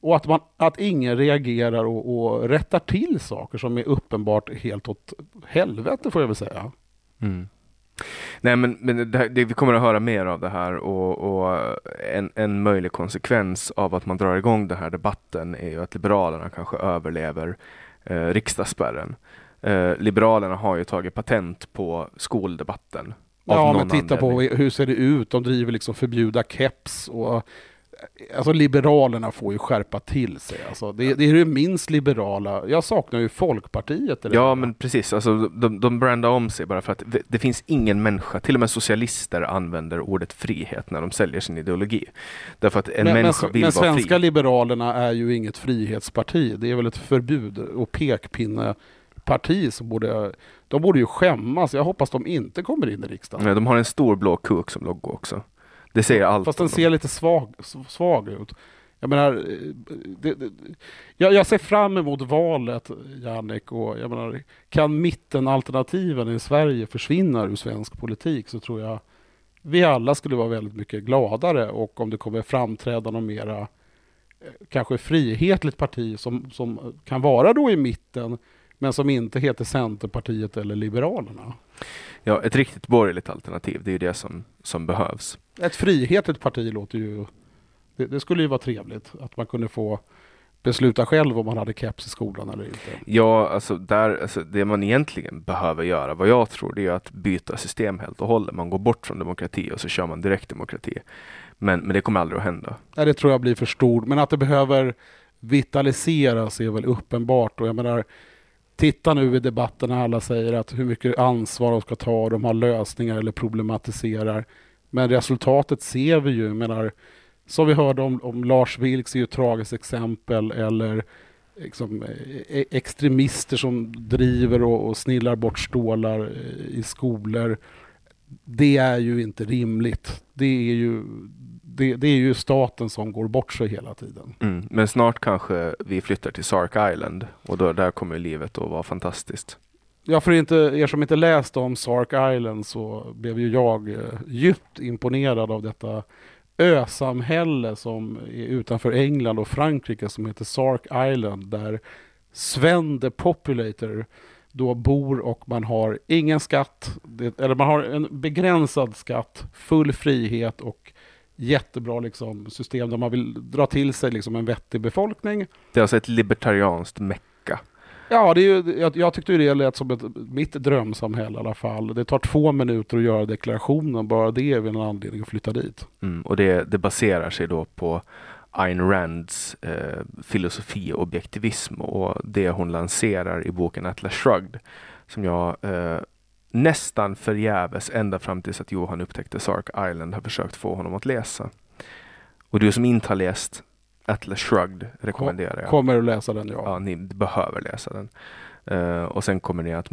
Och att, man, att ingen reagerar och, och rättar till saker som är uppenbart helt åt helvete får jag väl säga. Mm. Nej men, men det, det, vi kommer att höra mer av det här och, och, en, en möjlig konsekvens av att man drar igång den här debatten är ju att Liberalerna kanske överlever eh, riksdagsspärren. Eh, Liberalerna har ju tagit patent på skoldebatten. Ja, men titta anledning. på hur ser det ut? De driver liksom förbjuda keps och Alltså Liberalerna får ju skärpa till sig. Alltså, det, det är det minst liberala. Jag saknar ju Folkpartiet. Eller ja, men precis. Alltså, de, de brandar om sig bara för att det, det, finns ingen människa, till och med socialister använder ordet frihet när de säljer sin ideologi. Därför att en men, människa men, vill men vara fri. Men svenska liberalerna är ju inget frihetsparti. Det är väl ett förbud och pekpinneparti som borde, de borde ju skämmas. Jag hoppas de inte kommer in i riksdagen. Nej, de har en stor blå kuk som logo också. Det säger allt. Fast den ser lite svag, svag ut. Jag menar, det, det, jag, jag, ser fram emot valet, Jannik, och jag menar, kan mittenalternativen i Sverige försvinna ur svensk politik så tror jag vi alla skulle vara väldigt mycket gladare och om det kommer framträda någon mera eh, kanske frihetligt parti som, som kan vara då i mitten men som inte heter Centerpartiet eller Liberalerna. Ja, ett riktigt borgerligt alternativ, det är ju det som, som behövs. Ett frihetligt parti låter ju... Det, det, skulle ju vara trevligt att man kunde få besluta själv om man hade keps i skolan eller inte. Ja, alltså, där, alltså det man egentligen behöver göra, vad jag tror, det är att byta system helt och hållet. Man går bort från demokrati och så kör man direktdemokrati. Men, men det kommer aldrig att hända. Nej, det tror jag blir för stort. Men att det behöver vitaliseras är väl uppenbart. Och jag menar, Titta nu i debatten när alla säger att hur mycket ansvar de ska ta, de har lösningar eller problematiserar. Men resultatet ser vi ju, menar, som vi hörde om, om Lars Vilks är ju ett tragiskt exempel, eller liksom, eh, e- extremister som driver och, och snillar bort stålar eh, i skolor. Det är ju inte rimligt. Det är ju det, det, är ju staten som går bort sig hela tiden. Mm, men snart kanske vi flyttar till Sark Island och då, där kommer livet att vara fantastiskt. Ja, för inte, er som inte läst om Sark Island så blev ju jag eh, djupt imponerad av detta ösamhälle som är utanför England och Frankrike som heter Sark Island där Sven the Populator då bor och man har ingen skatt, det, eller man har en begränsad skatt, full frihet och jättebra liksom, system där man vill dra till sig liksom, en vettig befolkning. Det är alltså ett libertarianskt mecka. Ja, det är ju, jag, jag tyckte det lät som ett, mitt drömsamhälle i alla fall. Det tar två minuter att göra deklarationen, bara det är väl en anledning att flytta dit. Mm, och det, det baserar sig då på Ayn Rands eh, filosofi och objektivism och det hon lanserar i boken Atlas Shrugged som jag eh, nästan förgäves ända fram tills att Johan upptäckte Sark Island har försökt få honom att läsa. Och du som inte har läst Atlas Shrugged rekommenderar jag. Kommer att läsa den, ja. Ja, ni behöver läsa den. Uh, och sen kommer ni att,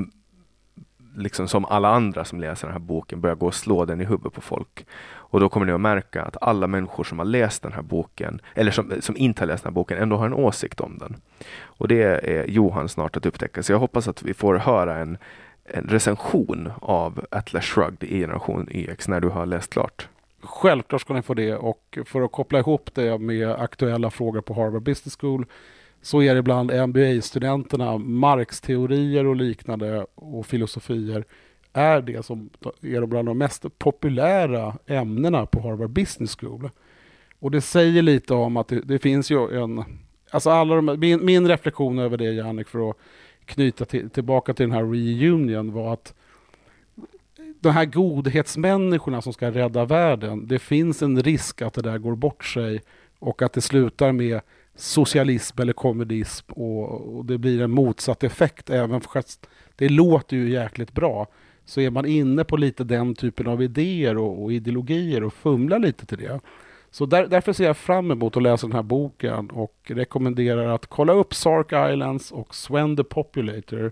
liksom som alla andra som läser den här boken, börja gå och slå den i huvudet på folk. Och då kommer ni att märka att alla människor som har läst den här boken, eller som, som inte har läst den här boken, ändå har en åsikt om den. Och det är Johan snart att upptäcka. Så jag hoppas att vi får höra en en recension av Atlas Shrugged i generation YX när du har läst klart? Självklart ska ni få det och för att koppla ihop det med aktuella frågor på Harvard Business School så är det bland MBA-studenterna Marx-teorier och liknande och filosofier är det som är bland de mest populära ämnena på Harvard Business School. Och det säger lite om att det, det finns ju en... Alltså alla de, min, min reflektion över det Jannik för att knyta till, tillbaka till den här reunion var att de här godhetsmänniskorna som ska rädda världen, det finns en risk att det där går bort sig och att det slutar med socialism eller kommunism och, och det blir en motsatt effekt även fast det låter ju jäkligt bra så är man inne på lite den typen av idéer och, och ideologier och fumlar lite till det. Så där, därför ser jag fram emot att läsa den här boken och rekommenderar att kolla upp Sark Islands och Sven the Populator.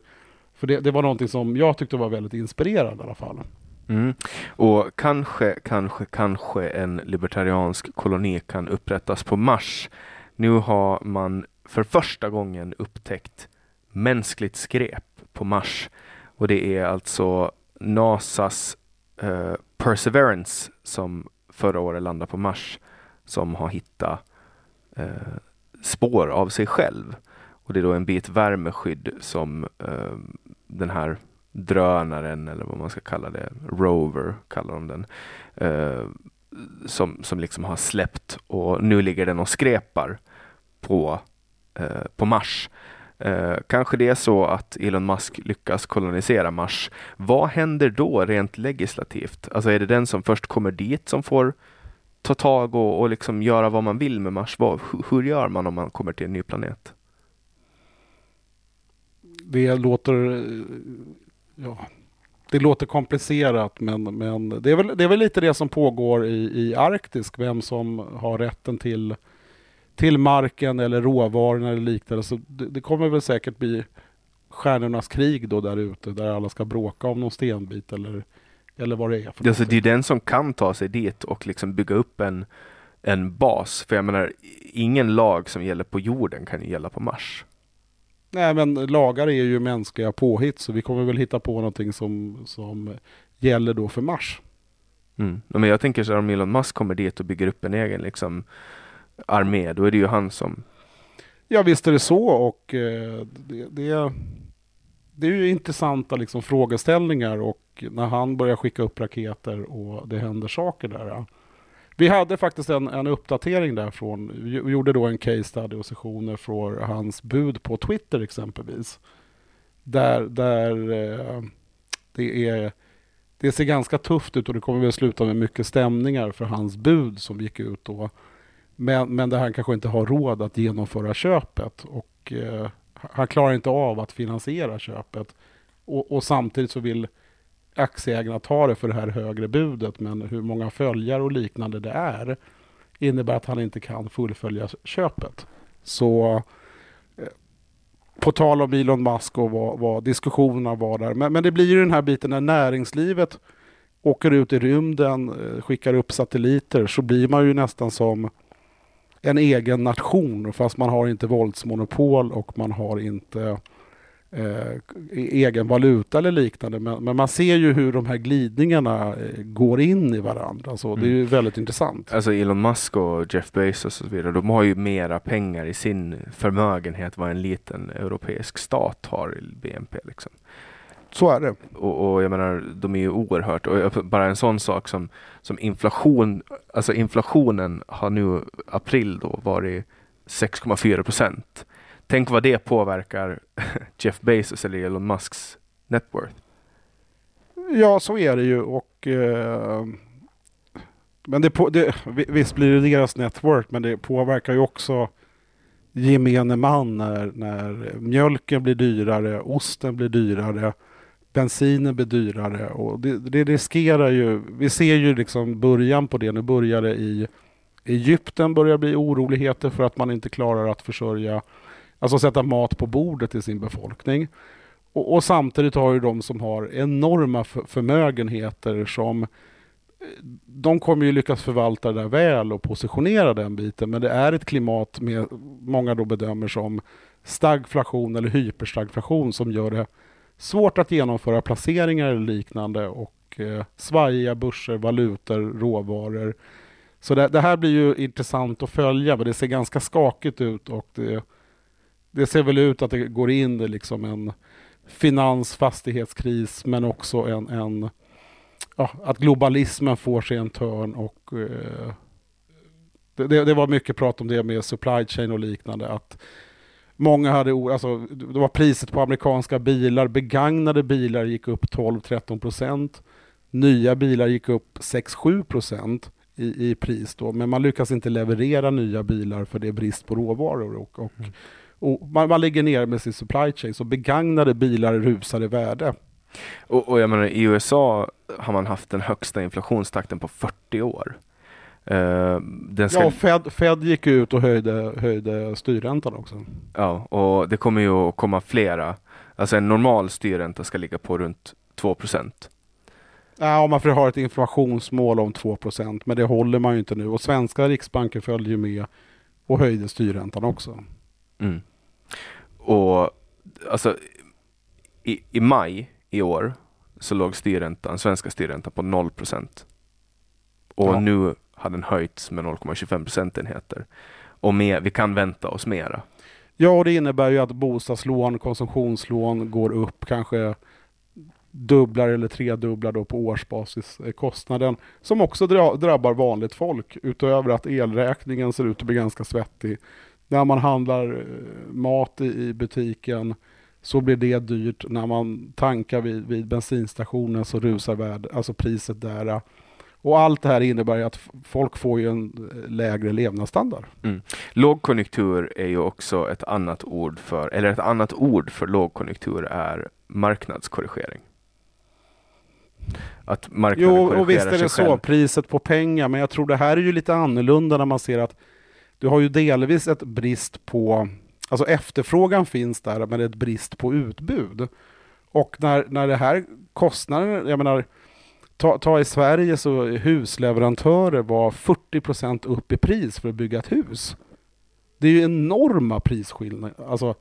För det, det var någonting som jag tyckte var väldigt inspirerande i alla fall. Mm. Och kanske, kanske, kanske en libertariansk koloni kan upprättas på Mars. Nu har man för första gången upptäckt mänskligt skräp på Mars. Och det är alltså NASAs uh, Perseverance som förra året landade på Mars som har hittat eh, spår av sig själv. Och det är då en bit värmeskydd som eh, den här drönaren eller vad man ska kalla det, Rover kallar de den, eh, som, som liksom har släppt och nu ligger den och skrepar på, eh, på Mars. Eh, kanske det är så att Elon Musk lyckas kolonisera Mars. Vad händer då rent legislativt? Alltså är det den som först kommer dit som får ta tag och, och liksom göra vad man vill med Mars? Vad, hur, hur gör man om man kommer till en ny planet? Det låter, ja, det låter komplicerat men, men det, är väl, det är väl lite det som pågår i, i Arktis, vem som har rätten till till marken eller råvarorna eller liknande. Så det, det, kommer väl säkert bli stjärnornas krig då där ute där alla ska bråka om någon stenbit eller, eller vad det är. För alltså, det är den som kan ta sig dit och liksom bygga upp en, en bas. För jag menar, ingen lag som gäller på jorden kan ju gälla på Mars. Nej men lagar är ju mänskliga påhitt så vi kommer väl hitta på någonting som, som gäller då för Mars. Mm. Men jag tänker så här om Elon Musk kommer dit och bygger upp en egen liksom armé, då är det ju han som... Ja visst är det så och eh, det, det, det, är ju intressanta liksom, frågeställningar och när han börjar skicka upp raketer och det händer saker där. Vi hade faktiskt en, en uppdatering därifrån. Vi gjorde då en case study och sessioner för hans bud på Twitter exempelvis. Där, där eh, det är det ser ganska tufft ut och det kommer väl sluta med mycket stämningar för hans bud som gick ut då. Men, men där han kanske inte har råd att genomföra köpet och eh, han klarar inte av att finansiera köpet. Och, och, samtidigt så vill aktieägarna tar det för det här högre budet men hur många följare och liknande det är innebär att han inte kan fullfölja köpet. Så eh, på tal om Elon Musk och vad, vad diskussionerna var där. Men, men det blir ju den här biten när näringslivet åker ut i rymden, eh, skickar upp satelliter så blir man ju nästan som en egen nation fast man har inte våldsmonopol och man har inte eh, egen valuta eller liknande. Men, men, man ser ju hur de här glidningarna eh, går in i varandra. Så mm. det är ju mm. väldigt intressant. Alltså Elon Musk och Jeff Bezos och så vidare, de har ju mera pengar i sin förmögenhet vad en liten europeisk stat har i BNP. Liksom. Så är det. Och, och, jag menar, de är ju oerhört, och bara en sån sak som, som inflation, alltså inflationen har nu april då varit 6,4 procent. Tänk vad det påverkar Jeff Bezos eller Elon Musks net worth. Ja, så är det ju och eh, men det, på, det, visst blir det deras network, men det påverkar ju också gemene man när, när mjölken blir dyrare, osten blir dyrare bensinen blir dyrare och det, det riskerar ju, vi ser ju liksom början på det, nu börjar det i Egypten börjar bli oroligheter för att man inte klarar att försörja, alltså sätta mat på bordet till sin befolkning. Och, och samtidigt har ju de som har enorma förmögenheter som eh, de kommer ju lyckas förvalta det där väl och positionera den biten men det är ett klimat med många då bedömer som stagflation eller hyperstagflation som gör det svårt att genomföra placeringar eller liknande och eh, svajiga börser, valutor, råvaror. Så det, det, här blir ju intressant att följa, men det ser ganska skakigt ut och det, det ser väl ut att det går in i liksom en finans, fastighetskris, men också en, en ja, att globalismen får sig en törn och eh, det, det, var mycket prat om det med supply chain och liknande, att Många hade, alltså, det var priset på amerikanska bilar, begagnade bilar gick upp 12-13 procent. Nya bilar gick upp 6-7 procent i, i pris då, men man lyckas inte leverera nya bilar för det är brist på råvaror. Och, och, mm och man, man ligger ner med sin supply chain, så begagnade bilar rusar i värde. Och, och jag menar, i USA har man haft den högsta inflationstakten på 40 år. Uh, ska... Ja, Fed, Fed gick ut och höjde, höjde styrräntan också. Ja, och det kommer ju att komma flera. Alltså en normal styrränta ska ligga på runt 2 procent. Ja, man får ha ett informationsmål om 2 procent, men det håller man ju inte nu. Och svenska riksbanken följde ju med och höjde styrräntan också. Mm. Och alltså i, i maj i år så låg styrräntan, svenska styrräntan på 0 procent. Och ja. nu hade den höjts med 0,25 procentenheter. Och mer, vi kan vänta oss mera. Ja, och det innebär ju att bostadslån, konsumtionslån går upp kanske dubblar eller tredubblar då på årsbasis kostnaden som också dra drabbar vanligt folk utöver att elräkningen ser ut att bli ganska svettig. När man handlar eh, mat i, i butiken så blir det dyrt. När man tankar vid, vid bensinstationen så rusar värd, alltså priset där. Och allt det här innebär ju att folk får ju en eh, lägre levnadsstandard. Mm. Lågkonjunktur är ju också ett annat ord för, eller ett annat ord för lågkonjunktur är marknadskorrigering. Att marknaden jo, och visst är det så, priset på pengar, men jag tror det här är ju lite annorlunda när man ser att du har ju delvis ett brist på, alltså efterfrågan finns där, men det är ett brist på utbud. Och när, när det här kostnaden, jag menar, ta, ta i Sverige så husleverantörer var 40% upp i pris för att bygga ett hus. Det är ju enorma prisskillnader. Alltså,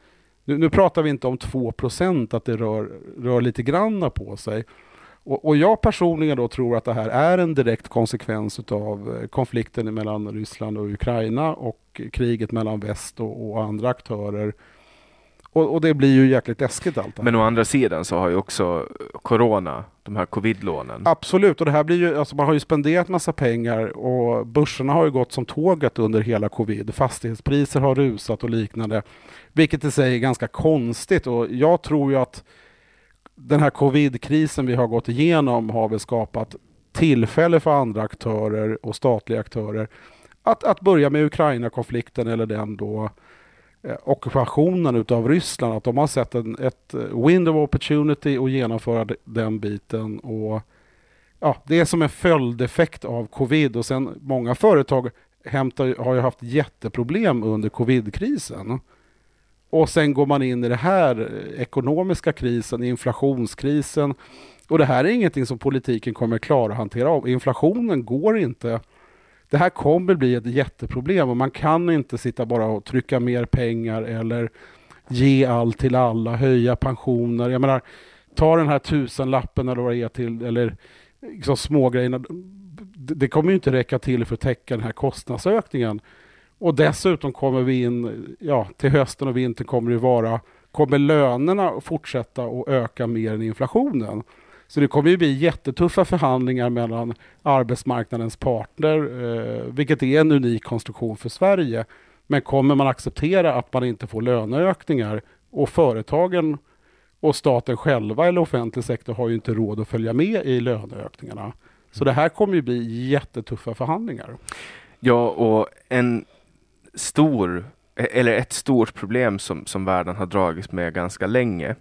nu, nu pratar vi inte om 2% att det rör, rör lite granna på sig. Och, och, jag personligen då tror att det här är en direkt konsekvens av eh, konflikten mellan Ryssland och Ukraina och kriget mellan väst och, och andra aktörer. Och, och, det blir ju jäkligt läskigt allt det Men å andra sidan så har ju också Corona, de här covidlånen. Absolut, och det här blir ju, alltså man har ju spenderat massa pengar och börserna har ju gått som tåget under hela covid. Fastighetspriser har rusat och liknande. Vilket i sig är ganska konstigt och jag tror ju att den här covid-krisen vi har gått igenom har väl skapat tillfälle för andra aktörer och statliga aktörer att, att börja med Ukraina-konflikten eller den då eh, ockupationen utav Ryssland, att de har sett en, ett eh, window of opportunity att genomföra den biten. Och ja, det är som en följdeffekt av covid. Och sen många företag hämtar, har ju haft jätteproblem under covid-krisen. Och sen går man in i det här eh, ekonomiska krisen, inflationskrisen. Och det här är ingenting som politiken kommer klara att hantera av. Inflationen går inte. Det här kommer bli ett jätteproblem och man kan inte sitta bara och trycka mer pengar eller ge allt till alla, höja pensioner. Jag menar, ta den här tusenlappen eller vad det är till, eller liksom smågrejerna. Det kommer ju inte räcka till för att täcka den här kostnadsökningen. Och dessutom kommer vi in, ja, till hösten och vintern kommer det vara, kommer lönerna fortsätta att öka mer än inflationen. Så det kommer ju bli jättetuffa förhandlingar mellan arbetsmarknadens parter, eh, vilket är en unik konstruktion för Sverige. Men kommer man acceptera att man inte får löneökningar och företagen och staten själva eller offentlig sektor har ju inte råd att följa med i löneökningarna. Så det här kommer ju bli jättetuffa förhandlingar. Ja, och en stor, eller ett stort problem som, som världen har dragits med ganska länge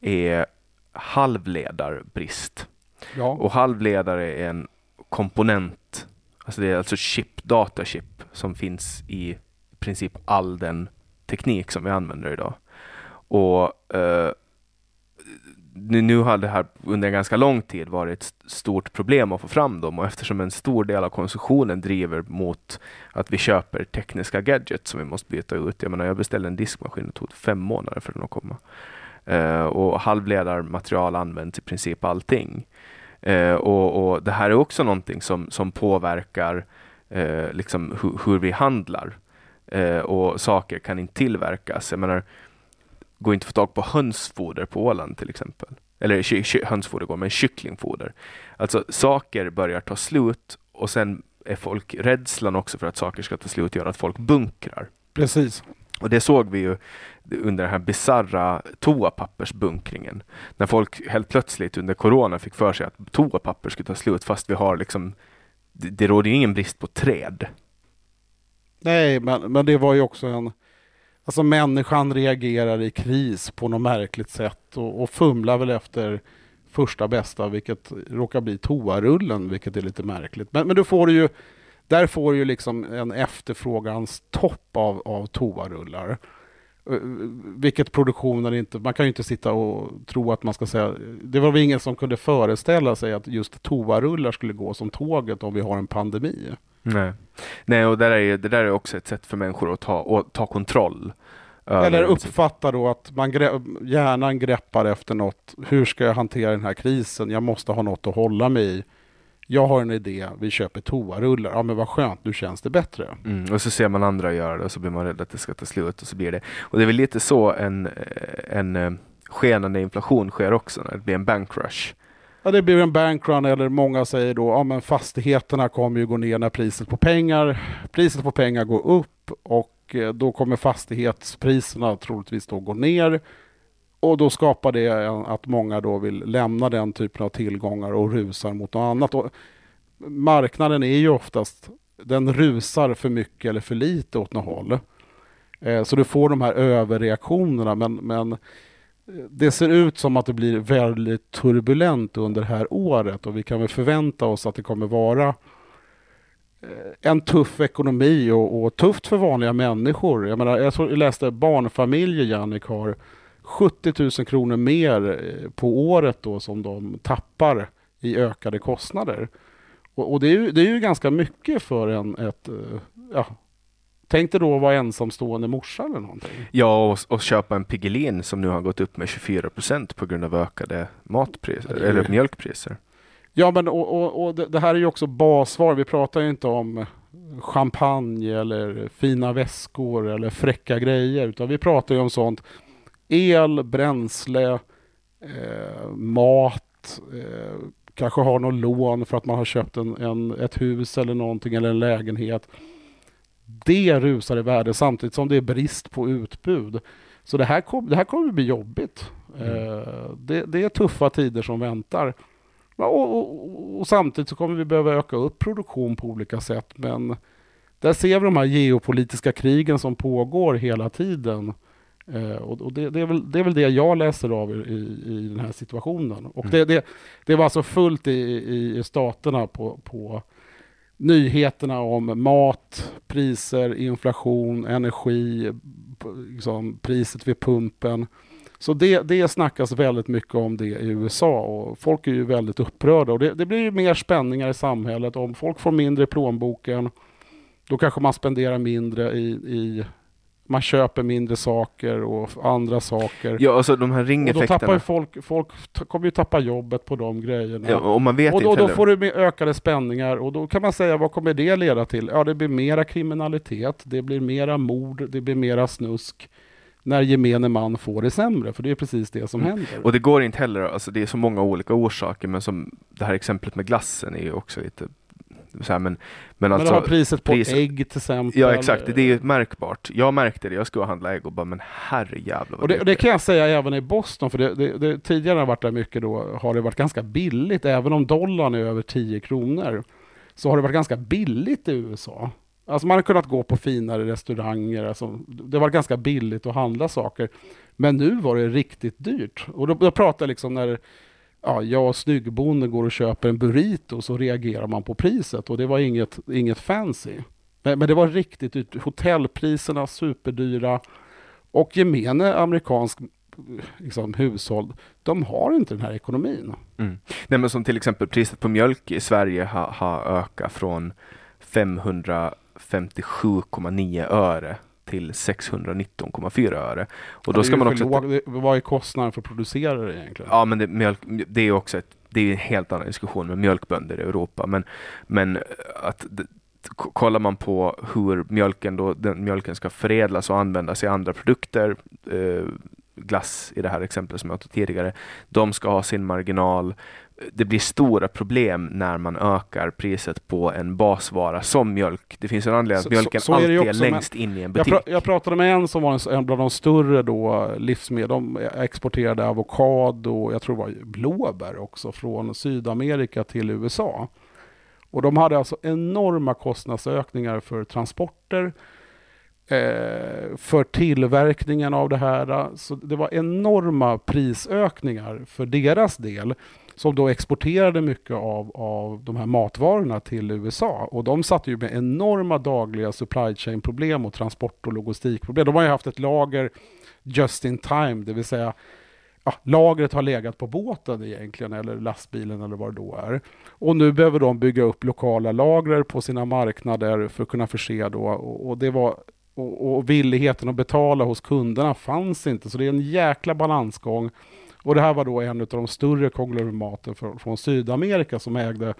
är halvledarbrist. Ja. Och halvledare är en komponent, alltså det är alltså chip, datachip som finns i princip all den teknik som vi använder idag. Och eh, nu, nu har det här under en ganska lång tid varit ett stort problem att få fram dem och eftersom en stor del av konsumtionen driver mot att vi köper tekniska gadgets som vi måste byta ut. Jag menar, jag beställde en diskmaskin och det tog fem månader för den att komma. Uh, och halvledarmaterial används i princip allting. Uh, och, och, det här är också någonting som, som påverkar uh, liksom hu hur vi handlar. och saker kan inte tillverkas. Jag menar, går inte att få tag på hönsfoder på Åland till exempel. Eller hönsfoder går, men kycklingfoder. Alltså saker börjar ta slut och sen är folk rädslan också för att saker ska ta slut gör att folk bunkrar. Precis. Och det såg vi ju under den här bizarra toapappersbunkringen. När folk helt plötsligt under corona fick för sig att toapapper skulle ta slut fast vi har liksom det, det råder ju ingen brist på träd. Nej, men, men det var ju också en Alltså människan reagerar i kris på något märkligt sätt och, och fumlar väl efter första bästa, vilket råkar bli toarullen, vilket är lite märkligt. Men, men du får ju, där får du ju liksom en efterfrågans topp av, av toarullar. Eh, vilket produktionen inte, man kan ju inte sitta och tro att man ska säga, det var väl ingen som kunde föreställa sig att just toarullar skulle gå som tåget om vi har en pandemi. Nej, Nej och där är, det där är också ett sätt för människor att ta, att ta kontroll. Eller uppfatta då att man grä, hjärnan greppar efter något. Hur ska jag hantera den här krisen? Jag måste ha något att hålla mig i. Jag har en idé, vi köper toarullar. Ja men vad skönt, nu känns det bättre. Mm, och så ser man andra göra det och så blir man rädd att det ska ta slut och så blir det. Och det är väl lite så en, en skenande inflation sker också när det blir en bankrush. Ja, det blir en bankrun eller många säger då ja, men fastigheterna kommer ju gå ner när priset på pengar, priset på pengar går upp och eh, då kommer fastighetspriserna troligtvis då gå ner. Och då skapar det att många då vill lämna den typen av tillgångar och rusar mot något annat. Och marknaden är ju oftast, den rusar för mycket eller för lite åt något håll. Eh, så du får de här överreaktionerna men, men det ser ut som att det blir väldigt turbulent under det här året och vi kan väl förvänta oss att det kommer vara eh, en tuff ekonomi och, och tufft för vanliga människor. Jag, menar, jag läste barnfamiljer, Jannik, har 70 000 kronor mer eh, på året då som de tappar i ökade kostnader. Och, och det, är ju, det är ju ganska mycket för en, ett, eh, ja, Tänk dig då att vara ensamstående morsa eller någonting. Ja, och, och köpa en Piggelin som nu har gått upp med 24 procent på grund av ökade matpriser, ja, eller mjölkpriser. Ja, men och, och, och det, det, här är ju också basvar. Vi pratar ju inte om champagne eller fina väskor eller fräcka grejer, utan vi pratar ju om sånt. El, bränsle, eh, mat, eh, kanske har något lån för att man har köpt en, en, ett hus eller någonting eller en lägenhet det rusar i värde samtidigt som det är brist på utbud. Så det här, kom, det här kommer bli jobbigt. Mm. Eh, det, det, är tuffa tider som väntar. Och, och, och, samtidigt så kommer vi behöva öka upp produktion på olika sätt. Men där ser vi de här geopolitiska krigen som pågår hela tiden. Eh, och, det, det, är väl, det är väl det jag läser av i, i den här situationen. Och mm. det, var alltså fullt i, i staterna på, på nyheterna om mat, priser, inflation, energi, liksom priset vid pumpen. Så det, det snackas väldigt mycket om det i USA och folk är ju väldigt upprörda och det, det blir mer spänningar i samhället. Om folk får mindre i plånboken då kanske man spenderar mindre i, i man köper mindre saker och andra saker. Ja, alltså de här ringeffekterna. Och då tappar ju folk, folk kommer ju tappa jobbet på de grejerna. Ja, och man vet och då, inte då får du ökade spänningar och då kan man säga vad kommer det leda till? Ja, det blir mera kriminalitet, det blir mera mord, det blir mera snusk när gemene man får det sämre, för det är precis det som mm. händer. Och det går inte heller, alltså det är så många olika orsaker, men som det här exemplet med glassen är ju också lite så här, men, men, alltså, men priset på pris, ägg till exempel. Ja exakt, det är ju märkbart. Jag märkte det, jag skulle handla ägg och bara men herrejävlar och det, och det kan jag säga även i Boston, för det, det, det, tidigare har jag varit där mycket då, har det varit ganska billigt, även om dollarn är över 10 kronor. Så har det varit ganska billigt i USA. Alltså man har kunnat gå på finare restauranger, alltså, det har varit ganska billigt att handla saker. Men nu var det riktigt dyrt. Och då, då pratar jag liksom när ja, jag och snyggbonden går och köper en burrito så reagerar man på priset och det var inget, inget fancy. Men, men det var riktigt dyrt. Hotellpriserna superdyra och gemene amerikansk liksom, hushåll, de har inte den här ekonomin. Mm. Nej, men som till exempel priset på mjölk i Sverige har, har ökat från 557,9 öre till 619,4 öre. Och då ska man också... Låg, vad är kostnaden för att producera det egentligen? Ja, men det, mjölk, det är också ett, det är en helt annan diskussion med mjölkbönder i Europa. Men, men att kollar man på hur mjölken, då, den mjölken ska förädlas och användas i andra produkter, eh, glass i det här exemplet som jag tog tidigare, de ska ha sin marginal det blir stora problem när man ökar priset på en basvara som mjölk. Det finns en anledning att mjölken så, så alltid är, längst in i en butik. Jag, pra, jag, pratade med en som var en, bland de större då, livsmedel. De exporterade avokado, jag tror det var blåbär också, från Sydamerika till USA. Och de hade alltså enorma kostnadsökningar för transporter, eh, för tillverkningen av det här. Så det var enorma prisökningar för deras del som då exporterade mycket av, av de här matvarorna till USA. Och de satt ju med enorma dagliga supply chain problem och transport och logistikproblem. De har ju haft ett lager just in time, det vill säga ja, lagret har legat på båten egentligen, eller lastbilen eller vad det då är. Och nu behöver de bygga upp lokala lager på sina marknader för att kunna förse då. Och, och det var och, och villigheten att betala hos kunderna fanns inte, så det är en jäkla balansgång. Och det här var då en av de större konglomeraten från Sydamerika som ägde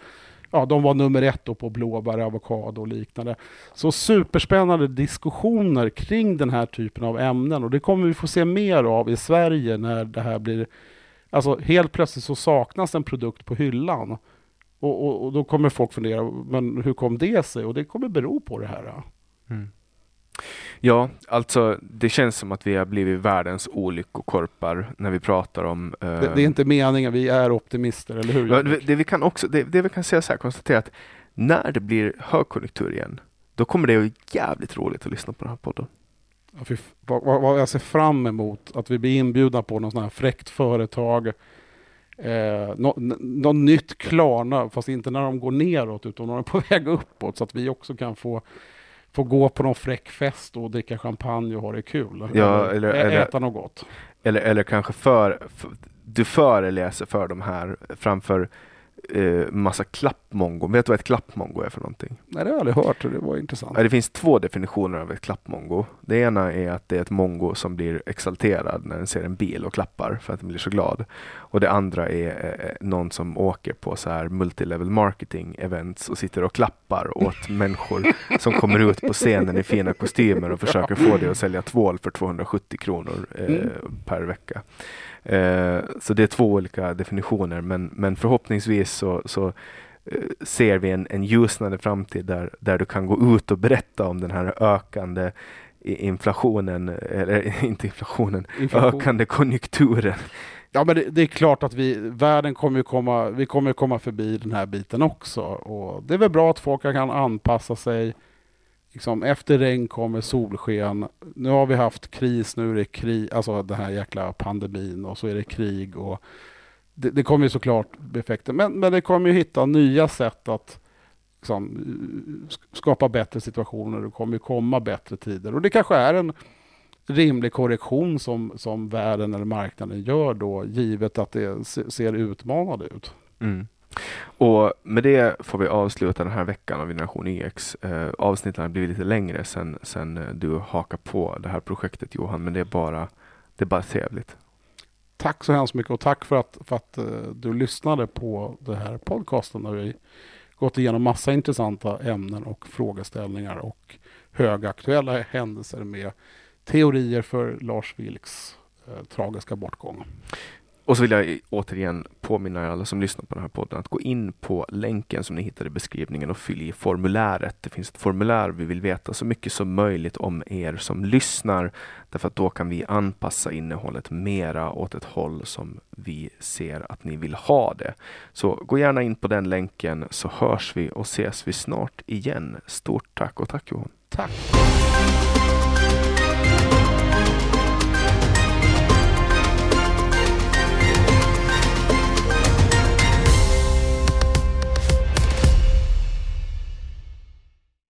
ja, de var nummer ett då på blåbär, avokado och liknande. Så superspännande diskussioner kring den här typen av ämnen och det kommer vi få se mer av i Sverige när det här blir Alltså helt plötsligt så saknas en produkt på hyllan. Och, och, och då kommer folk fundera, men hur kom det sig? Och det kommer bero på det här. Mm. Ja, alltså det känns som att vi har blivit världens olyckokorpar när vi pratar om... Eh... Det, det, är inte meningen, vi är optimister, eller hur? Ja, det, det, vi kan också, det, det vi kan säga så här, konstatera att när det blir högkonjunktur igen, då kommer det att vara jävligt roligt att lyssna på den här podden. Ja, vad, vad, jag ser fram emot, att vi blir inbjudna på något sånt här fräckt företag, eh, något nå nytt Klarna, fast inte när de går neråt utan när de är på väg uppåt, så att vi också kan få få gå på någon fräck fest och dricka champagne och ha det kul. Ja, eller, eller, äta något gott. Eller, eller kanske för, för, du föreläser för de här framför eh, massa klappmongo. Vet du vad ett klappmongo är för någonting? Nej, det har jag aldrig hört. Det var intressant. Det finns två definitioner av ett klappmongo. Det ena är att det är ett mongo som blir exalterad när den ser en bil och klappar för att den blir så glad. Och det andra är eh, någon som åker på så här multilevel marketing events och sitter och klappar åt människor som kommer ut på scenen i fina kostymer och försöker få det att sälja tvål för 270 kronor eh, mm. per vecka. Eh, så det är två olika definitioner men, men förhoppningsvis så, så eh, ser vi en, en ljusnande framtid där, där du kan gå ut och berätta om den här ökande inflationen, eller inte inflationen, Inflation. ökande konjunkturen. Ja men det, det, är klart att vi, världen kommer komma, vi kommer komma förbi den här biten också. Och det är väl bra att folk kan anpassa sig liksom, efter regn kommer solsken. Nu har vi haft kris, nu är det krig, alltså den här jäkla pandemin och så är det krig. Och det, det kommer ju såklart bli effekter. Men, men det kommer ju hitta nya sätt att liksom, skapa bättre situationer. Det kommer ju komma bättre tider. Och det kanske är en rimlig korrektion som, som världen eller marknaden gör då, givet att det ser utmanande ut. Mm. Och med det får vi avsluta den här veckan av Generation EX. Eh, avsnitten har blivit lite längre sen, sen eh, du hakar på det här projektet Johan, men det är bara, det är bara trevligt. Tack så hemskt mycket och tack för att, för att eh, du lyssnade på den här podcasten där vi gått igenom massa intressanta ämnen och frågeställningar och högaktuella händelser med teorier för Lars Vilks eh, tragiska bortgång. Och så vill jag återigen påminna alla som lyssnar på den här podden att gå in på länken som ni hittar i beskrivningen och fyll i formuläret. Det finns ett formulär. Vi vill veta så mycket som möjligt om er som lyssnar därför att då kan vi anpassa innehållet mera åt ett håll som vi ser att ni vill ha det. Så gå gärna in på den länken så hörs vi och ses vi snart igen. Stort tack och tack Johan. Tack.